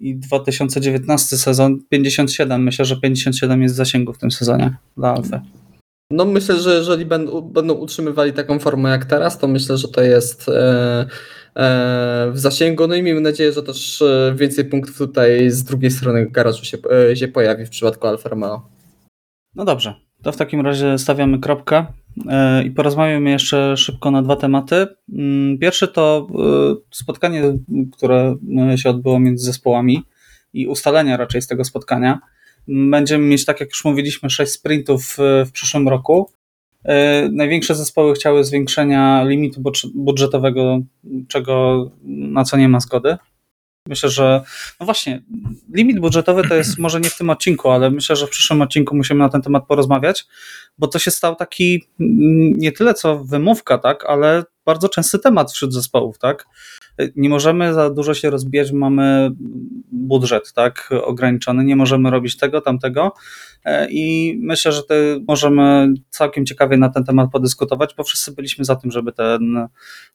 A: i 2019 sezon 57. Myślę, że 57 jest zasięgu w tym sezonie dla Alfy.
C: No myślę, że jeżeli będą, utrzymywali taką formę jak teraz, to myślę, że to jest e, e, w zasięgu. No i miejmy nadzieję, że też e, więcej punktów tutaj z drugiej strony garażu się, się pojawi w przypadku Alfa Romeo.
A: No dobrze, to w takim razie stawiamy kropkę i porozmawiamy jeszcze szybko na dwa tematy. Mm, pierwszy to spotkanie, które się odbyło między zespołami i ustalenia raczej z tego spotkania. Będziemy mieć, tak jak już mówiliśmy, sześć sprintów w przyszłym roku. E, największe zespoły chciały zwiększenia limitu budżetowego, czego na co nie ma zgody. Myślę, że no właśnie, limit budżetowy to jest może nie w tym odcinku, ale myślę, że w przyszłym odcinku musimy na ten temat porozmawiać, bo to się stał taki mm, nie tyle co wymówka, tak, ale bardzo częsty temat wśród zespołów, tak? Nie możemy za dużo się rozbijać, mamy budżet, tak, ograniczony, nie możemy robić tego, tamtego e, i myślę, że możemy całkiem ciekawie na ten temat podyskutować, bo wszyscy byliśmy za tym, żeby te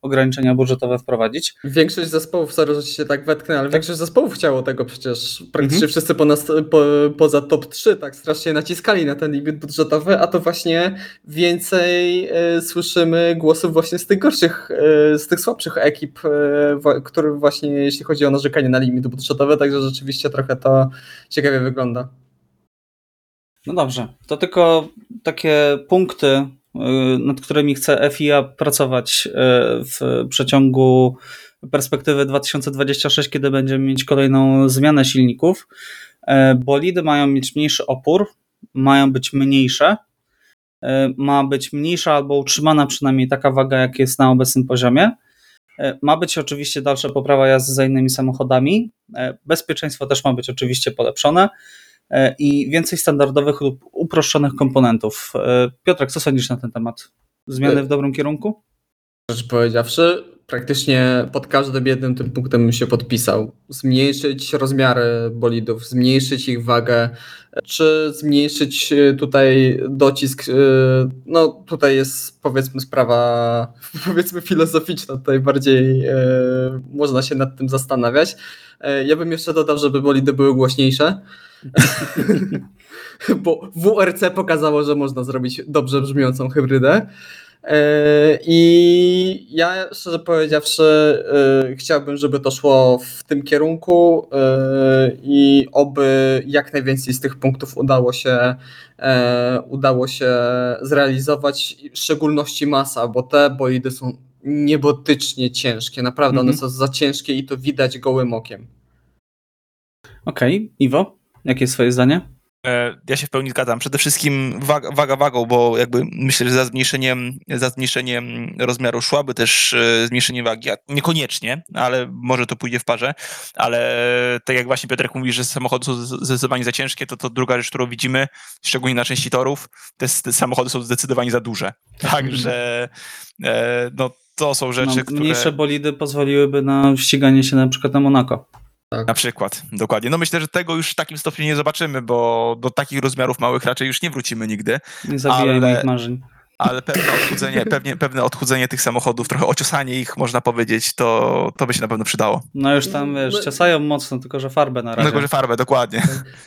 A: ograniczenia budżetowe wprowadzić.
C: Większość zespołów, że się tak wetknę, ale większość zespołów chciało tego przecież. Praktycznie mhm. wszyscy po nas, po, poza top 3 tak strasznie naciskali na ten limit budżetowy, a to właśnie więcej y, słyszymy głosów właśnie z tych gorszych, y, z tych słabszych ekip, y, który właśnie jeśli chodzi o narzekanie na limit budżetowy, także rzeczywiście trochę to ciekawie wygląda.
A: No dobrze, to tylko takie punkty, nad którymi chce FIA pracować w przeciągu perspektywy 2026, kiedy będziemy mieć kolejną zmianę silników. Bolidy mają mieć mniejszy opór, mają być mniejsze, E, ma być mniejsza albo utrzymana przynajmniej taka waga, jak jest na obecnym poziomie. E, ma być oczywiście dalsza poprawa jazdy za innymi samochodami. E, bezpieczeństwo też ma być oczywiście polepszone i więcej standardowych lub uproszczonych komponentów. Piotrek, co sądzisz na ten temat? Zmiany w dobrym kierunku?
C: Rzecz powiedziawszy, praktycznie pod każdym jednym tym punktem bym się podpisał. Zmniejszyć rozmiary bolidów, zmniejszyć ich wagę, czy zmniejszyć e, tutaj docisk. E, no tutaj jest powiedzmy sprawa powiedzmy filozoficzna, tutaj bardziej e, można się nad tym zastanawiać. Ja bym jeszcze dodał, żeby bolidy były głośniejsze. Bo WRC pokazało, że można zrobić dobrze brzmiącą hybrydę. E, I ja szczerze powiedziawszy, e, chciałbym, żeby to szło w tym kierunku e, i oby jak najwięcej z tych punktów udało się, udało się zrealizować, w szczególności masa, bo te bolidy są niebotycznie ciężkie. Naprawdę mhm. one są za ciężkie i to widać gołym okiem.
A: Okej, okay. Iwo, jakie jest Twoje zdanie?
B: E, ja się w pełni zgadzam. Przede wszystkim waga, waga wagą, bo jakby myślę, że za zmniejszeniem, za zmniejszeniem rozmiaru szłaby też e, zmniejszenie wagi. Niekoniecznie, ale może to pójdzie w parze. Ale tak jak właśnie Piotrek mówi, że samochody są zdecydowanie za ciężkie, to to druga rzecz, którą widzimy, szczególnie na części torów, te, te samochody są zdecydowanie za duże. Także e, no, to są rzeczy, no,
A: które... Mniejsze bolidy pozwoliłyby na ściganie się na przykład na Monako.
B: Tak. Na przykład, dokładnie. No myślę, że tego już w takim stopniu nie zobaczymy, bo do takich rozmiarów małych raczej już nie wrócimy nigdy.
A: Nie zabijaj ale... moich marzeń
B: ale pewne odchudzenie, pewnie, pewne odchudzenie tych samochodów, trochę ociosanie ich, można powiedzieć, to, to by się na pewno przydało.
A: No już tam, wiesz, no, ciosają mocno, tylko że farbę na razie.
B: Tylko, że farbę, dokładnie.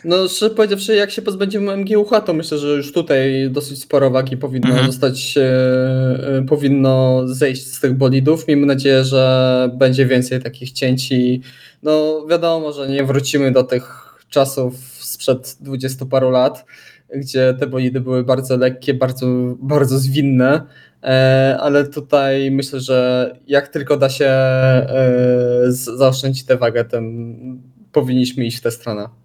C: No szczerze powiedziawszy, jak się pozbędziemy MGUH, to myślę, że już tutaj dosyć sporo wagi powinno mhm. zostać, e, powinno zejść z tych bolidów. Miejmy nadzieję, że będzie więcej takich cięć i no wiadomo, że nie wrócimy do tych czasów sprzed dwudziestu paru lat, gdzie te bolidy były bardzo lekkie, bardzo, bardzo zwinne, e, ale tutaj myślę, że jak tylko da się e, zaoszczędzić tę wagę, tym powinniśmy iść w tę stronę.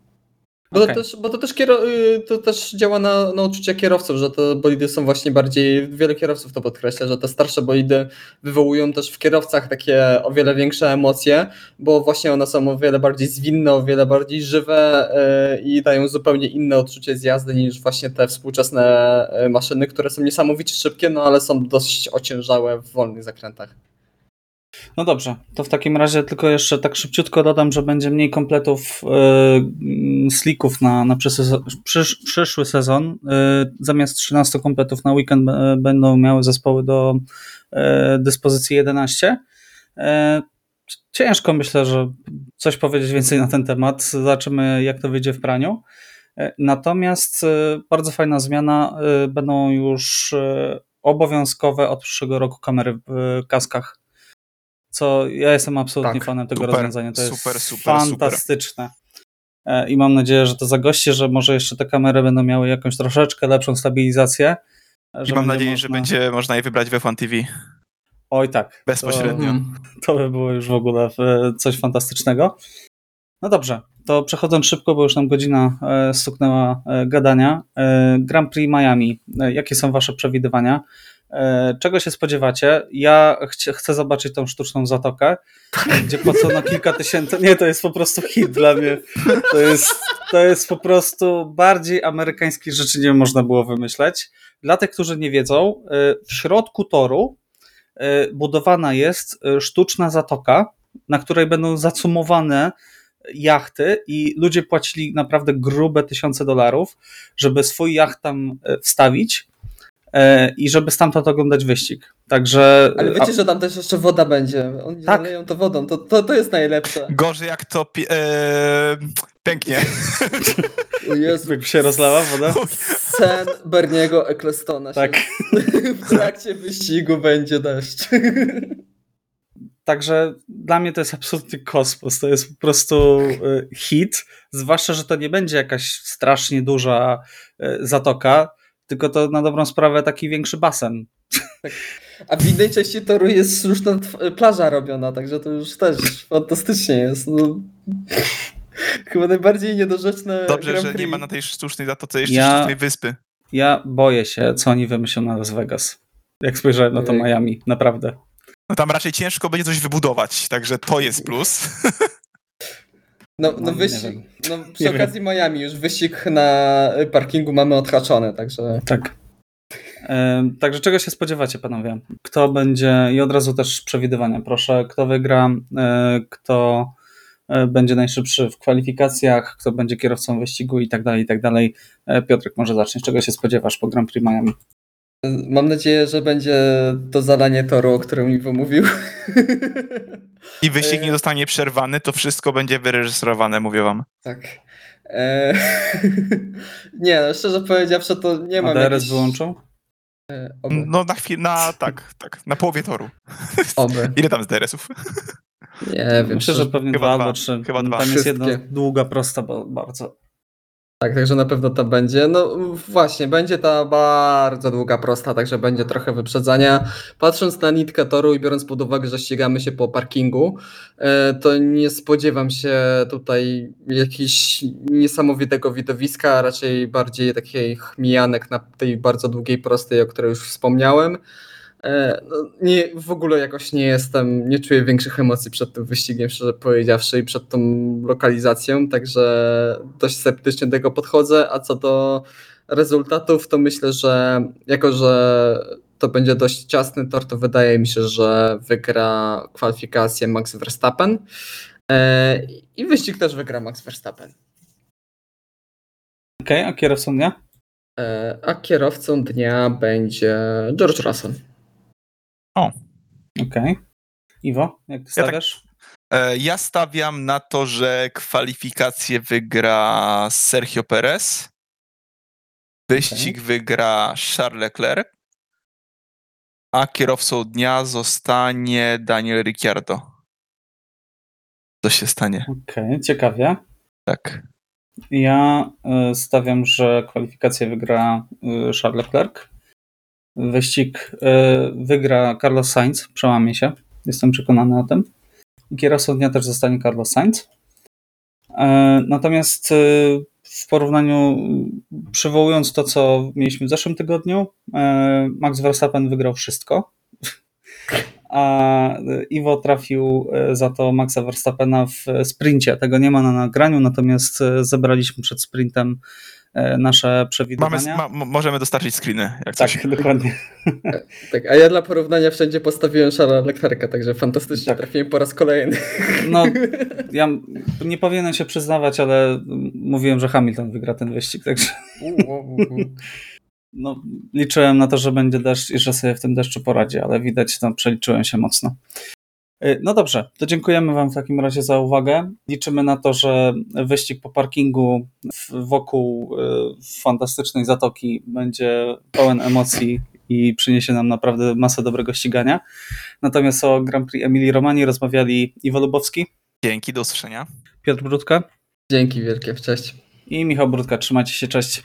C: Bo, okay. to też, bo to, też y, to też działa na, na uczucia kierowców, że te bolidy są właśnie bardziej, wiele kierowców to podkreśla, że te starsze bolidy wywołują też w kierowcach takie o wiele większe emocje, bo właśnie one są o wiele bardziej zwinne, o wiele bardziej żywe y, i dają zupełnie inne odczucie z jazdy niż właśnie te współczesne y, maszyny, które są niesamowicie szybkie, no ale są dosyć ociężałe w wolnych zakrętach.
A: No dobrze, to w takim razie tylko jeszcze tak szybciutko dodam, że będzie mniej kompletów yy, slików na, na przysz, przyszły sezon. Yy, zamiast 13 kompletów na weekend yy, będą miały zespoły do dyspozycji 11. Ciężko myślę, że coś powiedzieć więcej na ten temat. Zobaczymy, jak to wyjdzie w praniu. Natomiast bardzo fajna zmiana. Będą już obowiązkowe od przyszłego roku kamery w kaskach co ja jestem absolutnie tak, fanem tego super, rozwiązania. To super, jest super, fantastyczne. i mam nadzieję, że to zagości, że może jeszcze te kamery będą miały jakąś troszeczkę lepszą stabilizację.
B: I mam nadzieję, można... że będzie można je wybrać w F1 TV.
A: Oj tak.
B: Bezpośrednio.
A: To, to by było już w ogóle coś fantastycznego. No dobrze, to przechodząc szybko, bo już nam godzina e, stuknęła e, gadania. E, Grand Prix Miami. Jakie są Wasze przewidywania? Czego się spodziewacie? Ja ch chcę zobaczyć tą sztuczną zatokę, gdzie po co na kilka tysięcy. Nie, to jest po prostu hit dla mnie. To jest, to jest po prostu bardziej amerykańskich rzeczy nie można było wymyśleć. Dla tych, którzy nie wiedzą, w środku toru budowana jest sztuczna zatoka, na której będą zacumowane jachty i ludzie płacili naprawdę grube tysiące dolarów, żeby swój jacht tam e, wstawić e, i żeby stamtąd oglądać wyścig. Także.
C: Ale wiecie, a... że tam też jeszcze woda będzie. Oni tak. zaleją to wodą. To, to, to jest najlepsze.
B: Gorzej jak to pi- ee, pęknie.
A: Jezu. Jak się rozlała woda?
C: Sen Berniego Ecclestona.
A: Tak.
C: w trakcie wyścigu będzie deszcz.
A: Także dla mnie to jest absolutnie kosmos. To jest po prostu e, hit. Zwłaszcza, że to nie będzie jakaś strasznie duża e, zatoka, tylko to na dobrą sprawę taki większy basen.
C: Tak. A w innej części toru jest sztuczna plaża robiona, także to już też fantastycznie jest. No. Chyba najbardziej niedorzeczne.
B: Dobrze, że nie ma na tej sztucznej zatoce jeszcze ja, sztucznej wyspy.
A: Ja boję się, co oni wymyślą na Las Vegas. Jak spojrzałem na to Miami, naprawdę.
B: No tam raczej ciężko będzie coś wybudować, także to jest plus.
C: No, no, no wyścig, no przy nie okazji wiem. Miami już wyścig na parkingu mamy odhaczony, także...
A: Tak. E, także czego się spodziewacie, panowie? Kto będzie, i od razu też przewidywania, proszę, kto wygra, e, kto e, będzie najszybszy w kwalifikacjach, kto będzie kierowcą wyścigu i tak dalej, i tak dalej. E, Piotrek, może zaczniesz, czego się spodziewasz po Grand Prix Miami?
C: Mam nadzieję, że będzie to zalanie toru, o którym Iwo mówił.
B: I wyścig nie zostanie przerwany, to wszystko będzie wyreżyserowane, mówię wam.
C: Tak. E... nie, no, szczerze powiedziawszy, to nie mam.
A: A DRS jakiś... wyłączą?
B: E, no na chwilę, na tak, tak, na połowie toru.
C: Oby.
B: Ile tam z DRS-ów?
C: Nie wiem.
A: Myślę, że pewnie chyba dwa albo trzy.
B: Chyba dwa.
A: Tam jest jedna długa, prosta bardzo.
C: Tak, także na pewno to będzie. No właśnie, będzie ta bardzo długa, prosta, także będzie trochę wyprzedzania. Patrząc na nitkę toru i biorąc pod uwagę, że ścigamy się po parkingu, e, to nie spodziewam się tutaj jakiegoś niesamowitego widowiska, a raczej bardziej takich mijanek na tej bardzo długiej, prostej, o której już wspomniałem. E, no, nie, w ogóle jakoś nie jestem, nie czuję większych emocji przed tym wyścigiem, szczerze powiedziawszy, i przed tą lokalizacją, także dość sceptycznie do tego podchodzę. A co do rezultatów, to myślę, że jako, że to będzie dość ciasny tor, to wydaje mi się, że wygra kwalifikację Max Verstappen e, i wyścig też wygra Max Verstappen.
A: Okej, okay, a kierowcą dnia?
C: E, a kierowcą dnia będzie George Russell.
B: O.
A: Okej. Okay. Iwo, jak ty stawiasz?
B: Ja, tak, ja stawiam na to, że kwalifikację wygra Sergio Perez. Wyścig okay. wygra Charles Leclerc. A kierowcą dnia zostanie Daniel Ricciardo. Co się stanie?
A: Okej, okay, ciekawie.
B: Tak.
A: Ja e, stawiam, że kwalifikację wygra e, Charles Leclerc. Wyścig e, wygra Carlos Sainz, przełamie się. Jestem przekonany o tym. Kierowcą dnia też zostanie Carlos Sainz. E, natomiast e, w porównaniu, przywołując to, co mieliśmy w zeszłym tygodniu, Max Verstappen wygrał wszystko. A Iwo trafił za to Maxa Verstappena w sprincie. Tego nie ma na nagraniu, natomiast zebraliśmy przed sprintem nasze przewidywania.
B: Mamy, ma, możemy dostarczyć screeny. Jak
A: tak, coś. dokładnie.
C: Tak, a ja dla porównania wszędzie postawiłem Szara Leclerca, także fantastycznie tak. trafiłem po raz kolejny.
A: No, ja nie powinienem się przyznawać, ale mówiłem, że Hamilton wygra ten wyścig, także... No, liczyłem na to, że będzie deszcz i że sobie w tym deszczu poradzi, ale widać, tam przeliczyłem się mocno. Y, no dobrze, to dziękujemy Wam w takim razie za uwagę. Liczymy na to, że wyścig po parkingu wokół y, fantastycznej zatoki będzie pełen emocji i przyniesie nam naprawdę masę dobrego ścigania. Natomiast o Grand Prix Emilii Romani rozmawiali Iwo Lubowski.
B: Dzięki, do usłyszenia.
A: Piotr Brudka.
C: Dzięki wielkie, cześć.
A: I Michał Brudka, trzymajcie się, cześć.